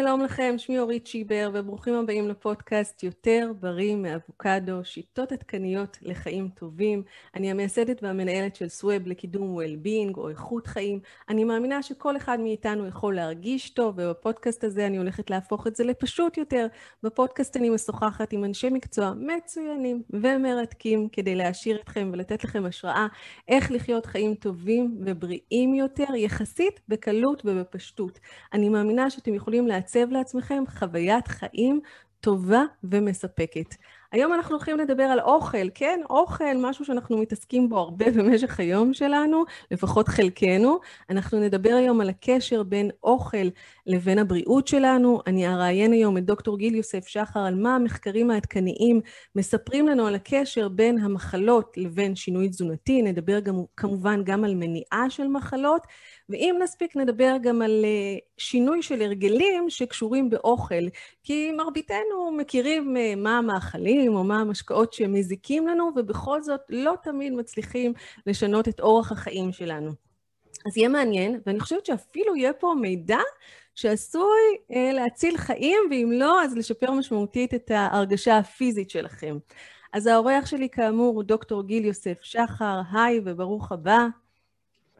שלום לכם, שמי אורית שיבר, וברוכים הבאים לפודקאסט יותר בריא מאבוקדו, שיטות עדכניות לחיים טובים. אני המייסדת והמנהלת של סווב לקידום well-being או איכות חיים. אני מאמינה שכל אחד מאיתנו יכול להרגיש טוב, ובפודקאסט הזה אני הולכת להפוך את זה לפשוט יותר. בפודקאסט אני משוחחת עם אנשי מקצוע מצוינים ומרתקים, כדי להעשיר אתכם ולתת לכם השראה איך לחיות חיים טובים ובריאים יותר, יחסית בקלות ובפשטות. אני מאמינה שאתם יכולים לעצב לעצמכם חוויית חיים טובה ומספקת. היום אנחנו הולכים לדבר על אוכל, כן, אוכל, משהו שאנחנו מתעסקים בו הרבה במשך היום שלנו, לפחות חלקנו. אנחנו נדבר היום על הקשר בין אוכל לבין הבריאות שלנו. אני אראיין היום את דוקטור גיל יוסף שחר על מה המחקרים העדכניים מספרים לנו על הקשר בין המחלות לבין שינוי תזונתי. נדבר גם, כמובן גם על מניעה של מחלות. ואם נספיק נדבר גם על אה, שינוי של הרגלים שקשורים באוכל, כי מרביתנו מכירים אה, מה המאכלים או מה המשקאות שמזיקים לנו, ובכל זאת לא תמיד מצליחים לשנות את אורח החיים שלנו. אז יהיה מעניין, ואני חושבת שאפילו יהיה פה מידע שעשוי אה, להציל חיים, ואם לא, אז לשפר משמעותית את ההרגשה הפיזית שלכם. אז האורח שלי כאמור הוא דוקטור גיל יוסף שחר, היי וברוך הבא.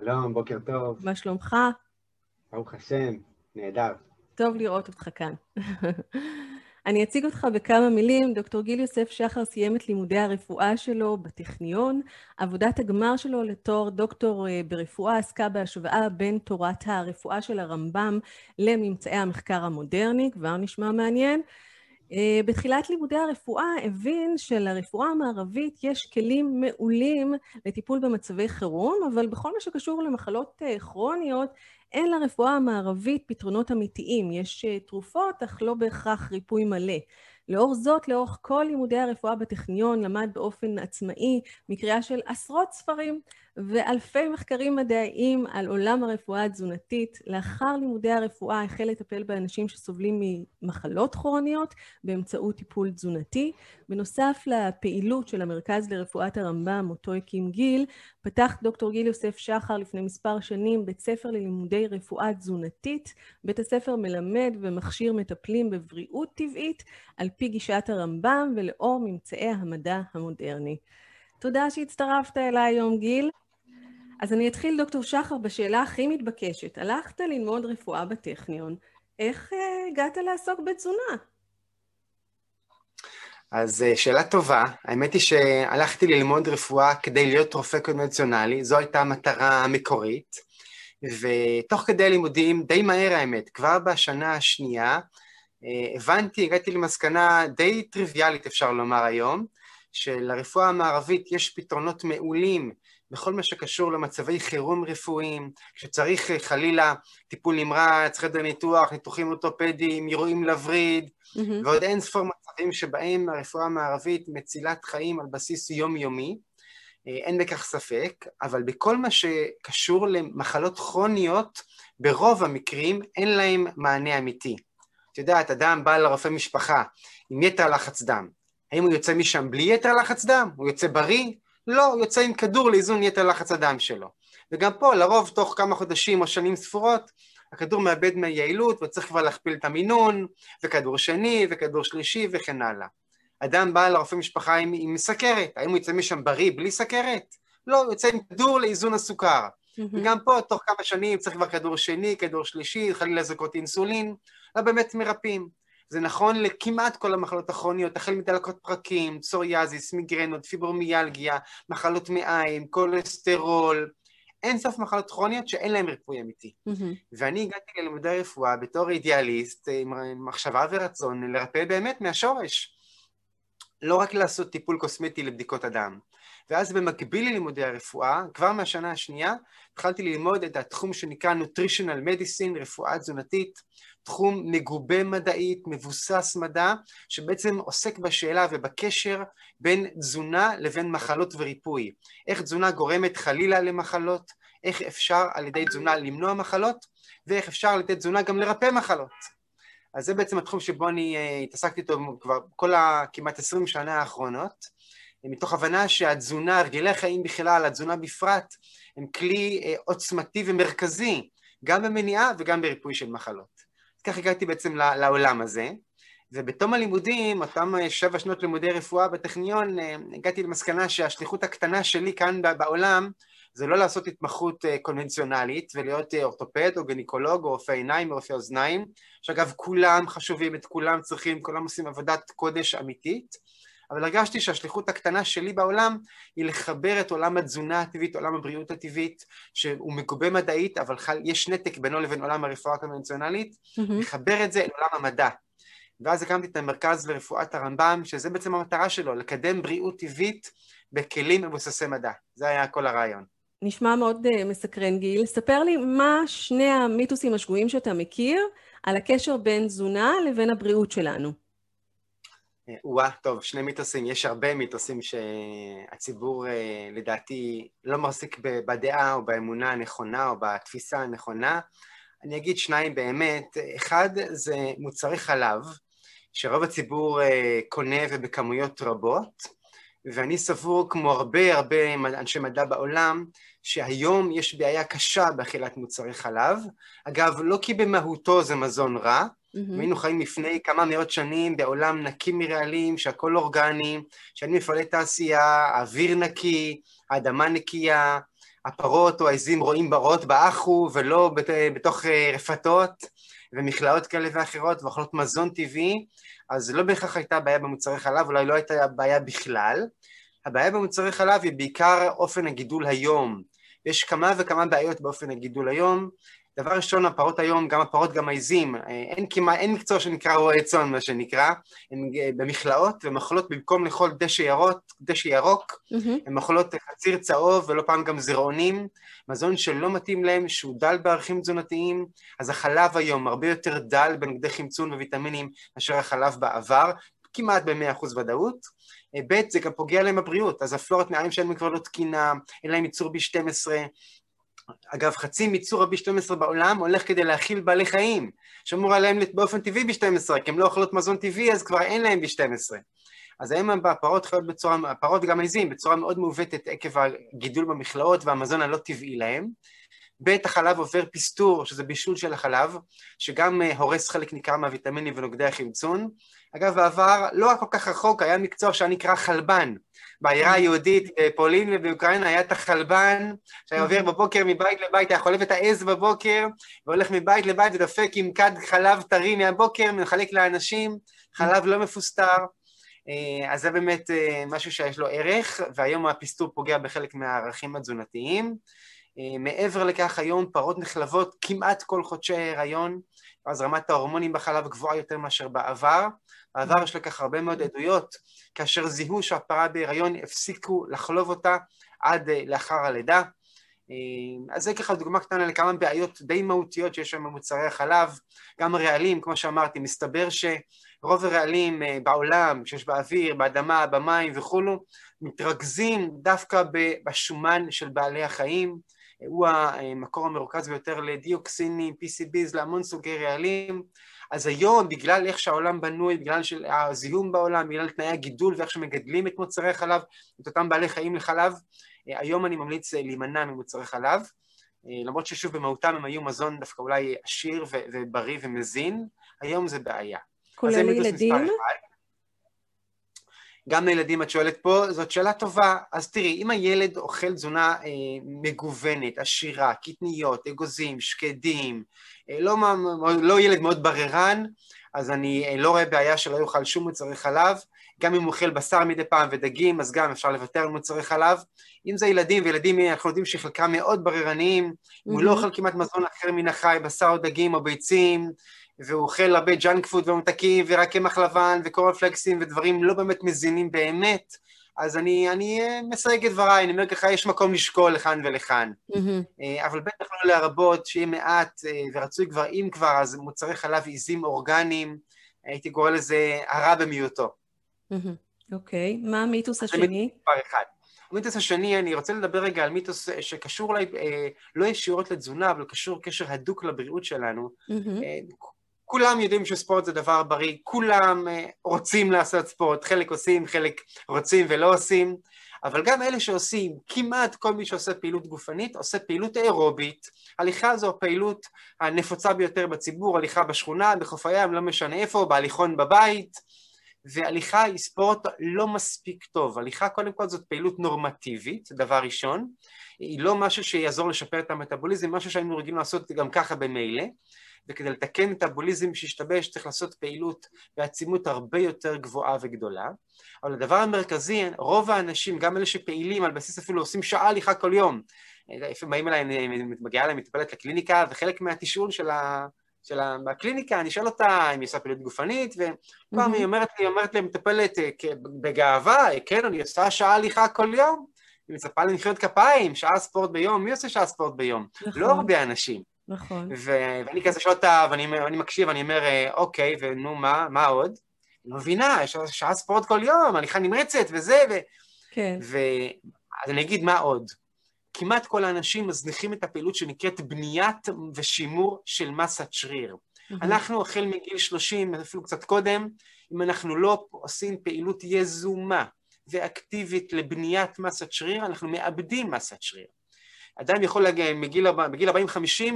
שלום, בוקר טוב. מה שלומך? ברוך השם, נהדר. טוב לראות אותך כאן. אני אציג אותך בכמה מילים. דוקטור גיל יוסף שחר סיים את לימודי הרפואה שלו בטכניון. עבודת הגמר שלו לתואר דוקטור אה, ברפואה עסקה בהשוואה בין תורת הרפואה של הרמב"ם לממצאי המחקר המודרני, כבר נשמע מעניין. אה, בתחילת לימודי הרפואה הבין שלרפואה המערבית יש כלים מעולים לטיפול במצבי חירום, אבל בכל מה שקשור למחלות אה, כרוניות, אין לרפואה המערבית פתרונות אמיתיים. יש אה, תרופות, אך לא בהכרח ריפוי מלא. לאור זאת, לאורך כל לימודי הרפואה בטכניון, למד באופן עצמאי מקריאה של עשרות ספרים ואלפי מחקרים מדעיים על עולם הרפואה התזונתית. לאחר לימודי הרפואה החל לטפל באנשים שסובלים ממחלות כרוניות באמצעות טיפול תזונתי. בנוסף לפעילות של המרכז לרפואת הרמב"ם, אותו הקים גיל, פתח דוקטור גיל יוסף שחר לפני מספר שנים בית ספר ללימודי רפואה תזונתית. בית הספר מלמד ומכשיר מטפלים בבריאות טבעית על פי גישת הרמב"ם ולאור ממצאי המדע המודרני. תודה שהצטרפת אליי היום, גיל. אז אני אתחיל, דוקטור שחר, בשאלה הכי מתבקשת. הלכת ללמוד רפואה בטכניון, איך uh, הגעת לעסוק בתזונה? אז uh, שאלה טובה. האמת היא שהלכתי ללמוד רפואה כדי להיות רופא קונבנציונלי, זו הייתה המטרה המקורית, ותוך כדי הלימודים, די מהר האמת, כבר בשנה השנייה, uh, הבנתי, הגעתי למסקנה די טריוויאלית, אפשר לומר היום, שלרפואה המערבית יש פתרונות מעולים בכל מה שקשור למצבי חירום רפואיים, כשצריך אה, חלילה טיפול נמרץ, חדר ניתוח, ניתוחים אורתופדיים, אירועים לווריד, mm-hmm. ועוד אין ספור מצבים שבהם הרפואה המערבית מצילת חיים על בסיס יומיומי, אה, אין בכך ספק, אבל בכל מה שקשור למחלות כרוניות, ברוב המקרים אין להם מענה אמיתי. את יודעת, אדם בא לרופא משפחה עם יתר לחץ דם, האם הוא יוצא משם בלי יתר לחץ דם? הוא יוצא בריא? לא, יוצא עם כדור לאיזון יתר לחץ הדם שלו. וגם פה, לרוב תוך כמה חודשים או שנים ספורות, הכדור מאבד מהיעילות וצריך כבר להכפיל את המינון, וכדור שני, וכדור שלישי, וכן הלאה. אדם בא לרופא משפחה עם, עם סכרת, האם הוא יוצא משם בריא בלי סכרת? לא, הוא יוצא עם כדור לאיזון הסוכר. Mm-hmm. וגם פה, תוך כמה שנים צריך כבר כדור שני, כדור שלישי, חלילה זריקות אינסולין, לא באמת מרפאים. זה נכון לכמעט כל המחלות הכרוניות, החל מדלקות פרקים, פסוריאזיס, מיגרנות, פיברומיאלגיה, מחלות מעיים, כולסטרול, אין סוף מחלות כרוניות שאין להן ריפוי אמיתי. Mm-hmm. ואני הגעתי ללימודי רפואה בתור אידיאליסט, עם מחשבה ורצון לרפא באמת מהשורש. לא רק לעשות טיפול קוסמטי לבדיקות הדם. ואז במקביל ללימודי הרפואה, כבר מהשנה השנייה, התחלתי ללמוד את התחום שנקרא Nutritional Medicine, רפואה תזונתית, תחום מגובה מדעית, מבוסס מדע, שבעצם עוסק בשאלה ובקשר בין תזונה לבין מחלות וריפוי. איך תזונה גורמת חלילה למחלות, איך אפשר על ידי תזונה למנוע מחלות, ואיך אפשר על ידי תזונה גם לרפא מחלות. אז זה בעצם התחום שבו אני uh, התעסקתי איתו כבר כל הכמעט עשרים שנה האחרונות. מתוך הבנה שהתזונה, הרגלי החיים בכלל, התזונה בפרט, הם כלי אה, עוצמתי ומרכזי, גם במניעה וגם בריפוי של מחלות. כך הגעתי בעצם לעולם הזה. ובתום הלימודים, אותם שבע שנות לימודי רפואה בטכניון, הגעתי למסקנה שהשליחות הקטנה שלי כאן בעולם זה לא לעשות התמחות קונבנציונלית ולהיות אורתופד או גניקולוג או רופא עיניים או רופא אוזניים, שאגב כולם חשובים, את כולם צריכים, כולם עושים עבודת קודש אמיתית, אבל הרגשתי שהשליחות הקטנה שלי בעולם היא לחבר את עולם התזונה הטבעית, עולם הבריאות הטבעית, שהוא מגובה מדעית, אבל חל, יש נתק בינו לבין עולם הרפואה הקונבנציונלית, mm-hmm. לחבר את זה אל עולם המדע. ואז הקמתי את המרכז לרפואת הרמב"ם, שזה בעצם המטרה שלו, לקדם בריאות טבעית בכלים מבוססי מדע. זה היה כל הרעיון. נשמע מאוד uh, מסקרן, גיל. ספר לי מה שני המיתוסים השגויים שאתה מכיר על הקשר בין תזונה לבין הבריאות שלנו. וואה, טוב, שני מיתוסים. יש הרבה מיתוסים שהציבור אה, לדעתי לא מחזיק בדעה או באמונה הנכונה או בתפיסה הנכונה. אני אגיד שניים באמת. אחד זה מוצרי חלב, שרוב הציבור אה, קונה ובכמויות רבות, ואני סבור, כמו הרבה הרבה אנשי מדע בעולם, שהיום יש בעיה קשה באכילת מוצרי חלב. אגב, לא כי במהותו זה מזון רע, Mm-hmm. היינו חיים לפני כמה מאות שנים בעולם נקי מרעלים, שהכל אורגני, שאין מפעלי תעשייה, האוויר נקי, האדמה נקייה, הפרות או העזים רואים ברות באחו ולא בת, בתוך אה, רפתות ומכלאות כאלה ואחרות ואוכלות מזון טבעי, אז לא בהכרח הייתה בעיה במוצרי חלב, אולי לא הייתה בעיה בכלל. הבעיה במוצרי חלב היא בעיקר אופן הגידול היום. יש כמה וכמה בעיות באופן הגידול היום, דבר ראשון, הפרות היום, גם הפרות, גם העיזים, אה, אין כמעט, אין מקצוע שנקרא רועה צאן, מה שנקרא, הן אה, במכלאות, והן אוכלות במקום לאכול דשא ירוק, דשא ירוק, mm-hmm. הן אוכלות חציר צהוב ולא פעם גם זרעונים, מזון שלא מתאים להם, שהוא דל בערכים תזונתיים, אז החלב היום הרבה יותר דל בנוגדי חמצון וויטמינים מאשר החלב בעבר, כמעט ב-100% ודאות. אה, ב', זה גם פוגע להם בבריאות, אז הפלורת מעיים שלהם כבר לא תקינה, אין להם ייצור B12, אגב, חצי מיצור ה-B12 בעולם הולך כדי להאכיל בעלי חיים, שאמור עליהם באופן טבעי B12, כי הם לא אוכלות מזון טבעי, אז כבר אין להם B12. אז היום הפרות חיות בצורה, הפרות וגם עזים, בצורה מאוד מעוותת עקב הגידול במכלאות והמזון הלא טבעי להם. ב' החלב עובר פסטור, שזה בישול של החלב, שגם אה, הורס חלק ניכר מהוויטמינים ונוגדי החמצון. אגב, בעבר, לא כל כך רחוק, היה מקצוע שהיה נקרא חלבן. בעיירה היהודית בפולין ובאוקראינה היה את החלבן, שהיה עובר בבוקר מבית לבית, היה חולב את העז בבוקר, והולך מבית לבית ודופק עם כד חלב טרי מהבוקר, מחלק לאנשים, חלב לא מפוסטר. אה, אז זה באמת אה, משהו שיש לו ערך, והיום הפסטור פוגע בחלק מהערכים התזונתיים. אה, מעבר לכך, היום פרות נחלבות כמעט כל חודשי ההיריון, אז רמת ההורמונים בחלב גבוהה יותר מאשר בעבר. בעבר יש לכך הרבה מאוד עדויות, כאשר זיהו שהפרה בהיריון הפסיקו לחלוב אותה עד אה, לאחר הלידה. אה, אז זה ככה דוגמה קטנה לכמה בעיות די מהותיות שיש שם במוצרי החלב. גם הרעלים, כמו שאמרתי, מסתבר שרוב הרעלים בעולם, שיש באוויר, באדמה, במים וכולו, מתרכזים דווקא בשומן של בעלי החיים. הוא המקור המרוכז ביותר לדיוקסינים, PCBs, להמון סוגי רעלים. אז היום, בגלל איך שהעולם בנוי, בגלל הזיהום בעולם, בגלל תנאי הגידול ואיך שמגדלים את מוצרי חלב, את אותם בעלי חיים לחלב, היום אני ממליץ להימנע ממוצרי חלב. למרות ששוב במהותם הם היו מזון דווקא אולי עשיר ובריא ומזין, היום זה בעיה. כולל ילדים? גם לילדים את שואלת פה, זאת שאלה טובה. אז תראי, אם הילד אוכל תזונה אה, מגוונת, עשירה, קטניות, אגוזים, שקדים, אה, לא, לא ילד מאוד בררן, אז אני אה, לא רואה בעיה שלא יאכל שום מוצרי חלב. גם אם הוא אוכל בשר מדי פעם ודגים, אז גם אפשר לוותר על מוצרי חלב. אם זה ילדים, וילדים אנחנו יודעים שחלקם מאוד בררניים, mm-hmm. הוא לא אוכל כמעט מזון אחר מן החי, בשר או דגים או ביצים, והוא אוכל הרבה ג'אנק פוד וממתקים ורק קמח לבן וקורנפלקסים ודברים לא באמת מזינים באמת, אז אני, אני אה, מסייג את דבריי, אני אומר ככה, יש מקום לשקול לכאן ולכאן. Mm-hmm. אבל בטח לא להרבות, שיהיה מעט, אה, ורצוי כבר, אם כבר, אז מוצרי חלב עיזים אורגניים, הייתי קורא לזה הרע במיעוטו. אוקיי, מה המיתוס השני? המיתוס השני, אני רוצה לדבר רגע על מיתוס שקשור אולי, לא ישירות לתזונה, אבל קשור קשר הדוק לבריאות שלנו. כולם יודעים שספורט זה דבר בריא, כולם רוצים לעשות ספורט, חלק עושים, חלק רוצים ולא עושים, אבל גם אלה שעושים, כמעט כל מי שעושה פעילות גופנית, עושה פעילות אירובית. הליכה זו הפעילות הנפוצה ביותר בציבור, הליכה בשכונה, בחוף הים, לא משנה איפה, בהליכון בבית, והליכה היא ספורט לא מספיק טוב. הליכה קודם כל זאת פעילות נורמטיבית, דבר ראשון, היא לא משהו שיעזור לשפר את המטאבוליזם, משהו שהיינו רגילים לעשות גם ככה במילא. וכדי לתקן מטאבוליזם שהשתבש צריך לעשות פעילות בעצימות הרבה יותר גבוהה וגדולה. אבל הדבר המרכזי, רוב האנשים, גם אלה שפעילים על בסיס אפילו עושים שעה הליכה כל יום, לפעמים באים אליי, מגיעה אליי מטפלת לקליניקה, וחלק מהתשאול של ה... של הקליניקה, אני שואל אותה אם היא עושה פעילות גופנית, ופעם היא אומרת לי, אומרת לי, מטפלת אה, בגאווה, כן, אני עושה שעה הליכה כל יום, היא מצפה למחיאות כפיים, שעה ספורט ביום, מי עושה שעה ספורט ביום? נכון. לא הרבה אנשים. נכון. ו- ואני כזה שואל אותה, ואני, ואני מקשיב, אני אומר, אה, אוקיי, ונו, מה, מה עוד? אני לא מבינה, יש שעה ספורט כל יום, הליכה נמרצת וזה, ו... כן. ו... אז אני אגיד מה עוד. כמעט כל האנשים מזניחים את הפעילות שנקראת בניית ושימור של מסת שריר. Mm-hmm. אנחנו החל מגיל 30, אפילו קצת קודם, אם אנחנו לא עושים פעילות יזומה ואקטיבית לבניית מסת שריר, אנחנו מאבדים מסת שריר. אדם יכול להגיע מגיל, בגיל 40-50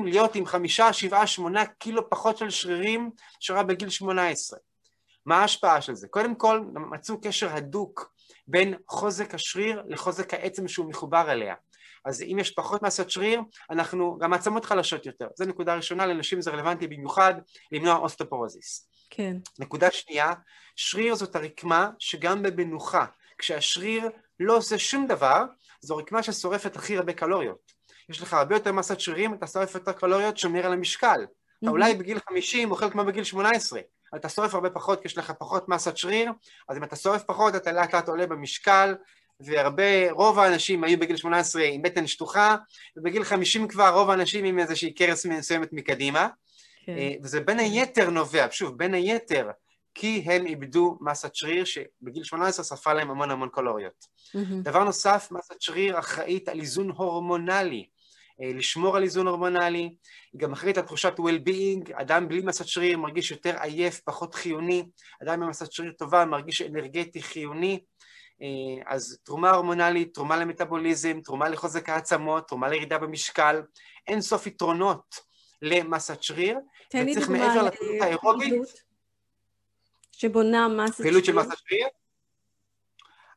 להיות עם חמישה, שבעה, שמונה קילו פחות של שרירים שרה בגיל 18. מה ההשפעה של זה? קודם כל, מצאו קשר הדוק בין חוזק השריר לחוזק העצם שהוא מחובר אליה. אז אם יש פחות מסת שריר, אנחנו, גם העצמות חלשות יותר. זו נקודה ראשונה, לנשים זה רלוונטי במיוחד למנוע אוסטופורוזיס. כן. נקודה שנייה, שריר זאת הרקמה שגם במנוחה, כשהשריר לא עושה שום דבר, זו רקמה ששורפת הכי הרבה קלוריות. יש לך הרבה יותר מסת שרירים, אתה שורף יותר קלוריות, שומר על המשקל. אתה אולי בגיל 50 אוכל כמו בגיל 18, אבל אתה שורף הרבה פחות כי יש לך פחות מסת שריר, אז אם אתה שורף פחות אתה לאט לאט עולה במשקל, והרבה, רוב האנשים היו בגיל 18 עם בטן שטוחה, ובגיל 50 כבר רוב האנשים עם איזושהי קרס מסוימת מקדימה, כן. אה, וזה בין היתר נובע, שוב, בין היתר, כי הם איבדו מסת שריר שבגיל 18 שרפה להם המון המון קלוריות. Mm-hmm. דבר נוסף, מסת שריר אחראית על איזון הורמונלי. אה, לשמור על איזון הורמונלי, היא גם אחראית על תחושת well-being, אדם בלי מסת שריר מרגיש יותר עייף, פחות חיוני, אדם עם מסת שריר טובה מרגיש אנרגטי חיוני, אה, אז תרומה הורמונלית, תרומה למטאבוליזם, תרומה לחוזק העצמות, תרומה לירידה במשקל, אין סוף יתרונות למסת שריר, וצריך מעבר לפעילות האירובית, שבונה מסת. פעילות של מסת שריר?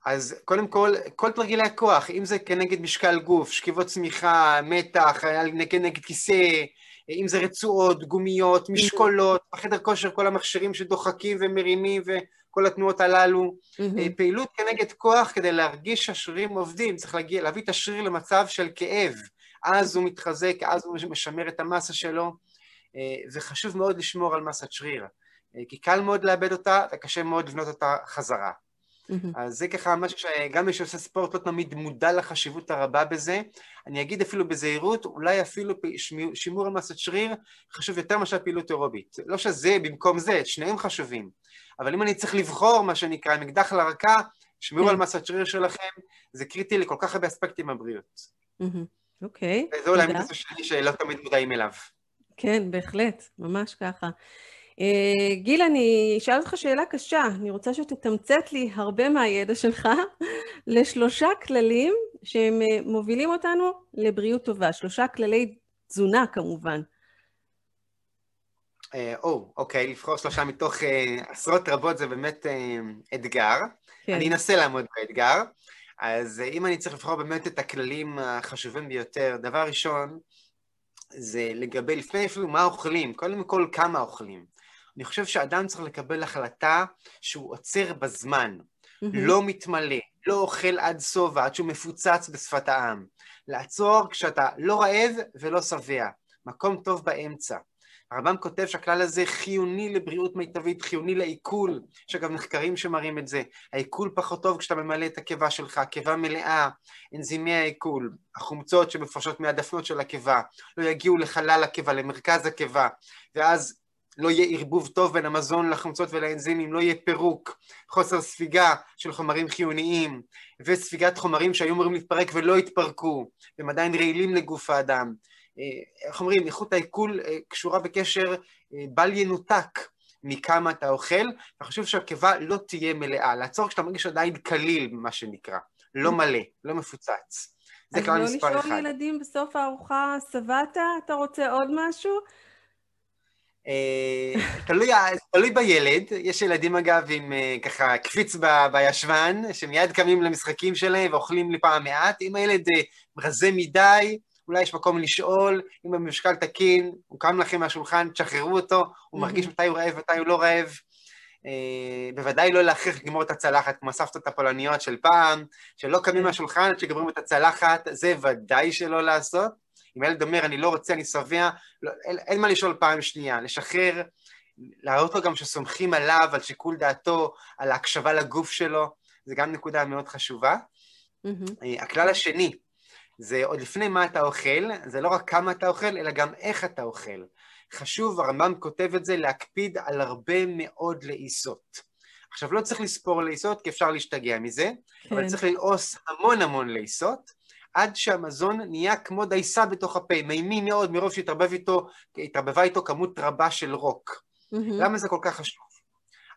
אז קודם כל, כל תרגילי הכוח, אם זה כנגד משקל גוף, שכיבות צמיחה, מתח, נגד כיסא, אם זה רצועות, גומיות, משקולות, בחדר כושר כל המכשירים שדוחקים ומרימים וכל התנועות הללו. Mm-hmm. פעילות כנגד כוח כדי להרגיש שהשרירים עובדים, צריך להגיע, להביא את השריר למצב של כאב. אז הוא מתחזק, אז הוא משמר את המסה שלו, אה, וחשוב מאוד לשמור על מסת שריר. אה, כי קל מאוד לאבד אותה וקשה מאוד לבנות אותה חזרה. Mm-hmm. אז זה ככה משהו שגם מי שעושה ספורט לא תמיד מודע לחשיבות הרבה בזה. אני אגיד אפילו בזהירות, אולי אפילו שימור על מסת שריר חשוב יותר מאשר פעילות אירובית. לא שזה במקום זה, שניהם חשובים. אבל אם אני צריך לבחור, מה שנקרא, עם אקדח לרקה, שימור על mm-hmm. מסת שריר שלכם, זה קריטי לכל כך הרבה אספקטים בבריאות. Mm-hmm. אוקיי, וזה אולי מיתוס שלי שלא תמיד מודעים אליו. כן, בהחלט, ממש ככה. אה, גיל, אני אשאל אותך שאלה קשה, אני רוצה שתתמצת לי הרבה מהידע שלך לשלושה כללים שהם אה, מובילים אותנו לבריאות טובה, שלושה כללי תזונה כמובן. אה, או, אוקיי, לבחור שלושה מתוך עשרות רבות זה באמת אתגר. כן. אני אנסה לעמוד באתגר. אז אם אני צריך לבחור באמת את הכללים החשובים ביותר, דבר ראשון, זה לגבי, לפני אפילו מה אוכלים, קודם כל כמה אוכלים. אני חושב שאדם צריך לקבל החלטה שהוא עוצר בזמן, mm-hmm. לא מתמלא, לא אוכל עד סוף, עד שהוא מפוצץ בשפת העם. לעצור כשאתה לא רעב ולא שבע, מקום טוב באמצע. הרמב"ם כותב שהכלל הזה חיוני לבריאות מיטבית, חיוני לעיכול, יש אגב מחקרים שמראים את זה, העיכול פחות טוב כשאתה ממלא את הקיבה שלך, קיבה מלאה, אנזימי העיכול, החומצות שמפרשות מהדפנות של הקיבה, לא יגיעו לחלל הקיבה, למרכז הקיבה, ואז לא יהיה ערבוב טוב בין המזון לחומצות ולאנזימים, לא יהיה פירוק, חוסר ספיגה של חומרים חיוניים, וספיגת חומרים שהיו אמורים להתפרק ולא התפרקו, והם עדיין רעילים לגוף האדם. אה, איך אומרים, איכות העיכול אה, קשורה בקשר אה, בל ינותק מכמה אתה אוכל, וחשוב שהקיבה לא תהיה מלאה, לעצור כשאתה מרגיש עדיין קליל, מה שנקרא. לא מלא, לא מפוצץ. זה כלל מספר אחד. אז לא לשאול ילדים בסוף הארוחה, שבעת? אתה רוצה עוד משהו? אה, תלוי, תלוי בילד, יש ילדים אגב עם אה, ככה קפיץ ב, בישבן, שמיד קמים למשחקים שלהם ואוכלים לי פעם מעט, אם הילד אה, רזה מדי, אולי יש מקום לשאול, אם במשקל תקין, הוא קם לכם מהשולחן, תשחררו אותו, הוא מרגיש מתי הוא רעב, מתי הוא לא רעב. בוודאי לא להכריח לגמור את הצלחת, כמו הסבתות הפולניות של פעם, שלא קמים כן. מהשולחן עד שגמרים את הצלחת, זה ודאי שלא לעשות. אם הילד אומר, אני לא רוצה, אני שבע, לא, אין, אין מה לשאול פעם שנייה, לשחרר, להראות לו גם שסומכים עליו, על שיקול דעתו, על ההקשבה לגוף שלו, זה גם נקודה מאוד חשובה. Mm-hmm. הכלל השני, זה עוד לפני מה אתה אוכל, זה לא רק כמה אתה אוכל, אלא גם איך אתה אוכל. חשוב, הרמב"ם כותב את זה, להקפיד על הרבה מאוד לעיסות. עכשיו, לא צריך לספור לעיסות, כי אפשר להשתגע מזה, כן. אבל צריך ללעוס המון המון לעיסות, עד שהמזון נהיה כמו דייסה בתוך הפה, מימי מאוד מרוב שהתערבבה איתו כמות רבה של רוק. Mm-hmm. למה זה כל כך חשוב?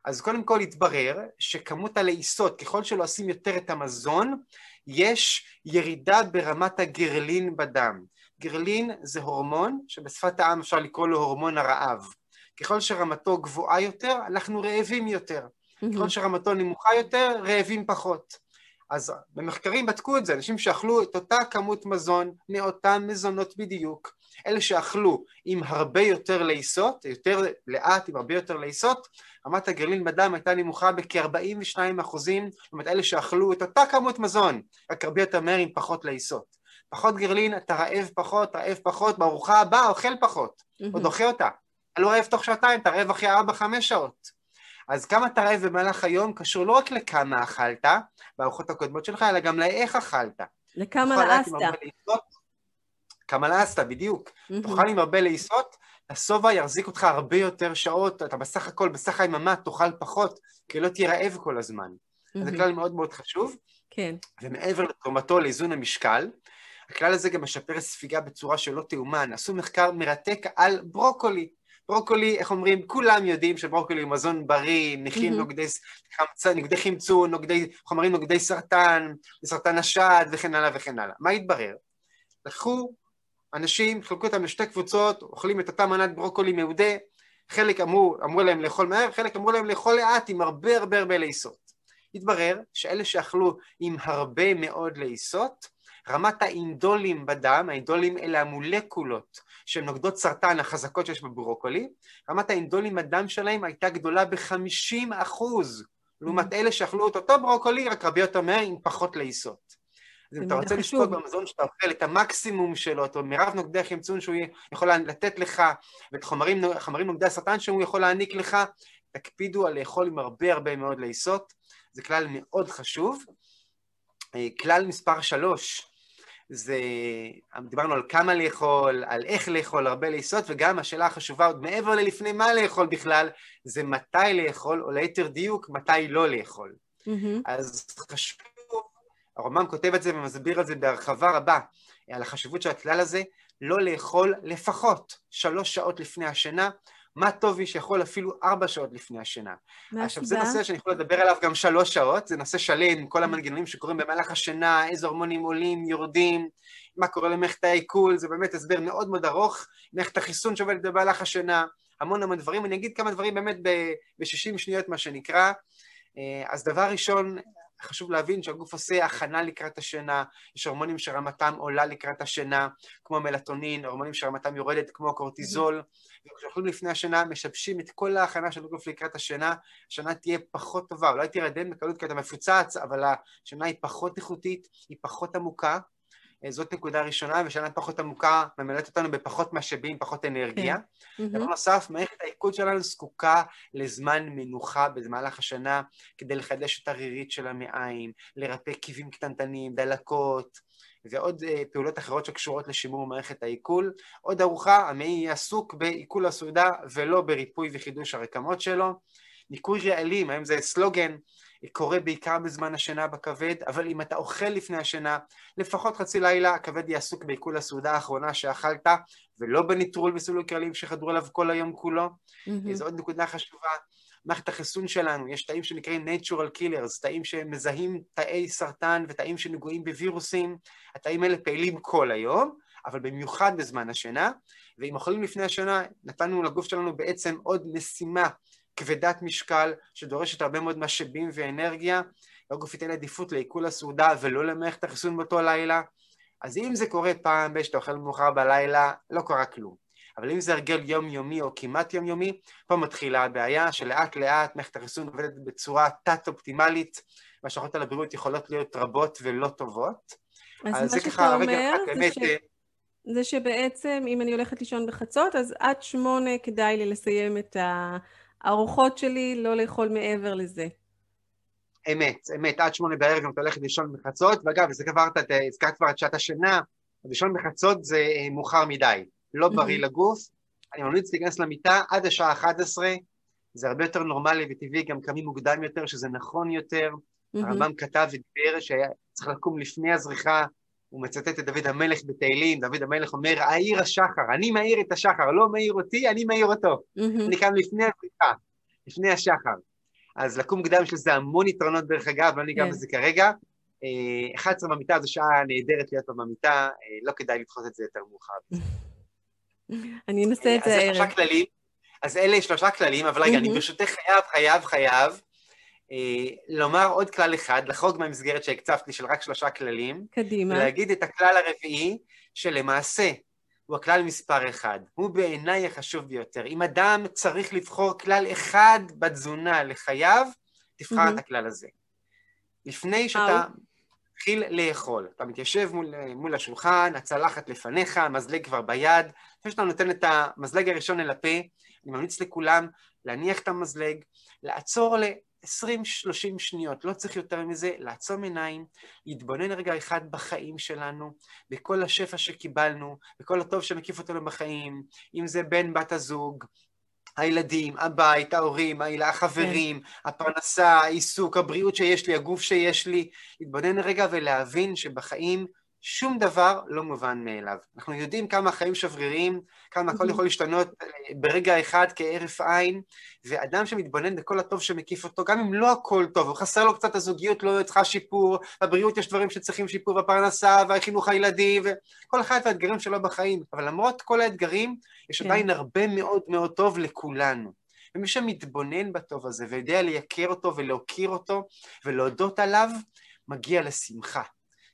אז קודם כל התברר שכמות הלעיסות, ככל שלא עושים יותר את המזון, יש ירידה ברמת הגרלין בדם. גרלין זה הורמון שבשפת העם אפשר לקרוא לו הורמון הרעב. ככל שרמתו גבוהה יותר, אנחנו רעבים יותר. Mm-hmm. ככל שרמתו נמוכה יותר, רעבים פחות. אז במחקרים בדקו את זה, אנשים שאכלו את אותה כמות מזון מאותן מזונות בדיוק, אלה שאכלו עם הרבה יותר לעיסות, יותר לאט, עם הרבה יותר לעיסות, רמת הגרלין בדם הייתה נמוכה בכ-42 אחוזים, זאת אומרת אלה שאכלו את אותה כמות מזון, רק הרבה יותר מהר עם פחות לעיסות. פחות גרלין, אתה רעב פחות, רעב פחות, בארוחה הבאה אוכל פחות, mm-hmm. עוד דוחה אותה. אתה לא רעב תוך שעתיים, אתה רעב אחרי ארבע, חמש שעות. אז כמה אתה רעב במהלך היום קשור לא רק לכמה אכלת בארוחות הקודמות שלך, אלא גם לאיך אכלת. לכמה לעסת. כמה לעסת, בדיוק. Mm-hmm. תאכל עם הרבה לעיסות, השובע יחזיק אותך הרבה יותר שעות, אתה בסך הכל, בסך היממה תאכל פחות, כי לא תהיה רעב כל הזמן. Mm-hmm. זה כלל מאוד מאוד חשוב. כן. ומעבר לתרומתו לאיזון המשקל, הכלל הזה גם משפר ספיגה בצורה שלא תאומן. עשו מחקר מרתק על ברוקולי. ברוקולי, איך אומרים, כולם יודעים שברוקולי הוא מזון בריא, מכיל mm-hmm. נוגדי, נוגדי חמצון, נוגדי, חומרים נוגדי סרטן, סרטן השד וכן הלאה וכן הלאה. מה התברר? לקחו אנשים, חלקו אותם לשתי קבוצות, אוכלים את אותה מנת ברוקולי מעודה, חלק אמרו, אמרו להם לאכול מהר, חלק אמרו להם לאכול לאט עם הרבה הרבה הרבה לעיסות. התברר שאלה שאכלו עם הרבה מאוד לעיסות, רמת האינדולים בדם, האינדולים אלה המולקולות שהן נוגדות סרטן החזקות שיש בברוקולי, רמת האינדולים בדם שלהם הייתה גדולה ב-50 אחוז, לעומת אלה שאכלו את אותו ברוקולי, רק הרבה יותר מהר עם פחות לעיסות. אז אם אתה רוצה לשפוט במזון שאתה אוכל את המקסימום שלו, את מירב נוגדי החמצון שהוא יכול לתת לך, ואת חומרים, חומרים נוגדי הסרטן שהוא יכול להעניק לך, תקפידו על לאכול עם הרבה הרבה מאוד לעיסות, זה כלל מאוד חשוב. אה, כלל מספר שלוש, זה, דיברנו על כמה לאכול, על איך לאכול, הרבה לעיסות, וגם השאלה החשובה עוד מעבר ללפני מה לאכול בכלל, זה מתי לאכול, או ליתר דיוק, מתי לא לאכול. Mm-hmm. אז חשוב, הרמב"ם כותב את זה ומסביר את זה בהרחבה רבה, על החשיבות של הכלל הזה, לא לאכול לפחות שלוש שעות לפני השינה, מה טוב מי שיכול אפילו ארבע שעות לפני השינה. מה עכשיו, זה נושא שאני יכול לדבר עליו גם שלוש שעות, זה נושא שלם, כל המנגנונים שקורים במהלך השינה, איזה הורמונים עולים, יורדים, מה קורה למערכת העיכול, זה באמת הסבר מאוד מאוד ארוך, מערכת החיסון שעובדת במהלך השינה, המון המון דברים, אני אגיד כמה דברים באמת ב-60 שניות, מה שנקרא. אה, אז דבר ראשון, חשוב להבין שהגוף עושה הכנה לקראת השינה, יש הורמונים שרמתם עולה לקראת השינה, כמו מלטונין, הורמונים שרמתם יורדת כמו קורטיזול, וכשאוכלים לפני השינה משבשים את כל ההכנה של הגוף לקראת השינה, השינה תהיה פחות טובה, אולי תירדם בקלות כי אתה מפוצץ, אבל השינה היא פחות איכותית, היא פחות עמוקה, זאת נקודה ראשונה, ושנה פחות עמוקה ממלאת אותנו בפחות משאבים, פחות אנרגיה. כן. דבר mm-hmm. נוסף, מערכת העיכול שלנו זקוקה לזמן מנוחה במהלך השנה כדי לחדש את הרירית של המעיים, לרפא קיבים קטנטנים, דלקות, ועוד uh, פעולות אחרות שקשורות לשימור מערכת העיכול. עוד ארוחה, המעי עסוק בעיכול הסעודה ולא בריפוי וחידוש הרקמות שלו. ניקוי רעלים, האם זה סלוגן, קורה בעיקר בזמן השינה בכבד, אבל אם אתה אוכל לפני השינה, לפחות חצי לילה הכבד יהיה עסוק בעיכול הסעודה האחרונה שאכלת, ולא בניטרול וסילוק קרלים שחדרו עליו כל היום כולו. Mm-hmm. זו עוד נקודה חשובה. מערכת החיסון שלנו, יש תאים שנקראים natural killers, תאים שמזהים תאי סרטן ותאים שנגועים בווירוסים, התאים האלה פעילים כל היום, אבל במיוחד בזמן השינה, ואם אוכלים לפני השינה, נתנו לגוף שלנו בעצם עוד משימה כבדת משקל, שדורשת הרבה מאוד משאבים ואנרגיה, והגוף ייתן עדיפות לעיכול הסעודה ולא למערכת החיסון באותו לילה. אז אם זה קורה פעם ב- שאתה אוכל מאוחר בלילה, לא קרה כלום. אבל אם זה הרגל יומיומי או כמעט יומיומי, פה מתחילה הבעיה שלאט לאט מערכת החיסון עובדת בצורה תת-אופטימלית, והשלכות על הבריאות יכולות להיות רבות ולא טובות. אז, אז מה שאתה אומר זה, באמת, ש... אה, זה שבעצם אם אני הולכת לישון בחצות, אז עד שמונה כדאי לי לסיים את הארוחות שלי, לא לאכול מעבר לזה. אמת, אמת, עד שמונה בערב אם אתה הולך לישון בחצות, ואגב, זה כבר, הזכרת כבר את שעת השינה, לישון בחצות זה אה, מאוחר מדי. לא בריא לגוף, אני ממליץ להיכנס למיטה עד השעה 11, זה הרבה יותר נורמלי וטבעי, גם קמים מוקדם יותר, שזה נכון יותר. הרמב"ם כתב ודיבר שצריך לקום לפני הזריחה, הוא מצטט את דוד המלך בתהילים, דוד המלך אומר, העיר השחר, אני מאיר את השחר, לא מאיר אותי, אני מאיר אותו. אני קם לפני הזריחה, לפני השחר. אז לקום מוקדם יש לזה המון יתרונות דרך אגב, לא ניגע כן. בזה כרגע. 11 אה, במיטה זו שעה נהדרת להיות במיטה, אה, לא כדאי לדחות את זה יותר מאוחר. אני אנסה את זה הערב. אז שלושה כללים, אז אלה שלושה כללים, אבל רגע, אני ברשותך חייב, חייב, חייב אה, לומר עוד כלל אחד, לחרוג מהמסגרת שהקצבת לי של רק שלושה כללים. קדימה. ולהגיד את הכלל הרביעי, שלמעשה הוא הכלל מספר אחד. הוא בעיניי החשוב ביותר. אם אדם צריך לבחור כלל אחד בתזונה לחייו, תבחר את הכלל הזה. לפני שאתה מתחיל לאכול. אתה מתיישב מול, מול השולחן, הצלחת לפניך, המזלג כבר ביד. לפני שאתה נותן את המזלג הראשון אל הפה, אני ממליץ לכולם להניח את המזלג, לעצור ל-20-30 שניות, לא צריך יותר מזה, לעצום עיניים, להתבונן רגע אחד בחיים שלנו, בכל השפע שקיבלנו, בכל הטוב שמקיף אותנו בחיים, אם זה בן בת הזוג, הילדים, הבית, ההורים, החברים, כן. הפרנסה, העיסוק, הבריאות שיש לי, הגוף שיש לי, להתבונן רגע ולהבין שבחיים שום דבר לא מובן מאליו. אנחנו יודעים כמה החיים שבריריים, כמה הכל יכול להשתנות אה, ברגע אחד כהרף עין, ואדם שמתבונן בכל הטוב שמקיף אותו, גם אם לא הכל טוב, חסר לו קצת הזוגיות, לא צריכה שיפור, בבריאות יש דברים שצריכים שיפור, בפרנסה, והחינוך הילדים, וכל אחד והאתגרים שלו בחיים. אבל למרות כל האתגרים, יש כן. עדיין הרבה מאוד מאוד טוב לכולנו. ומי שמתבונן בטוב הזה ויודע לייקר אותו ולהוקיר אותו ולהודות עליו, מגיע לשמחה.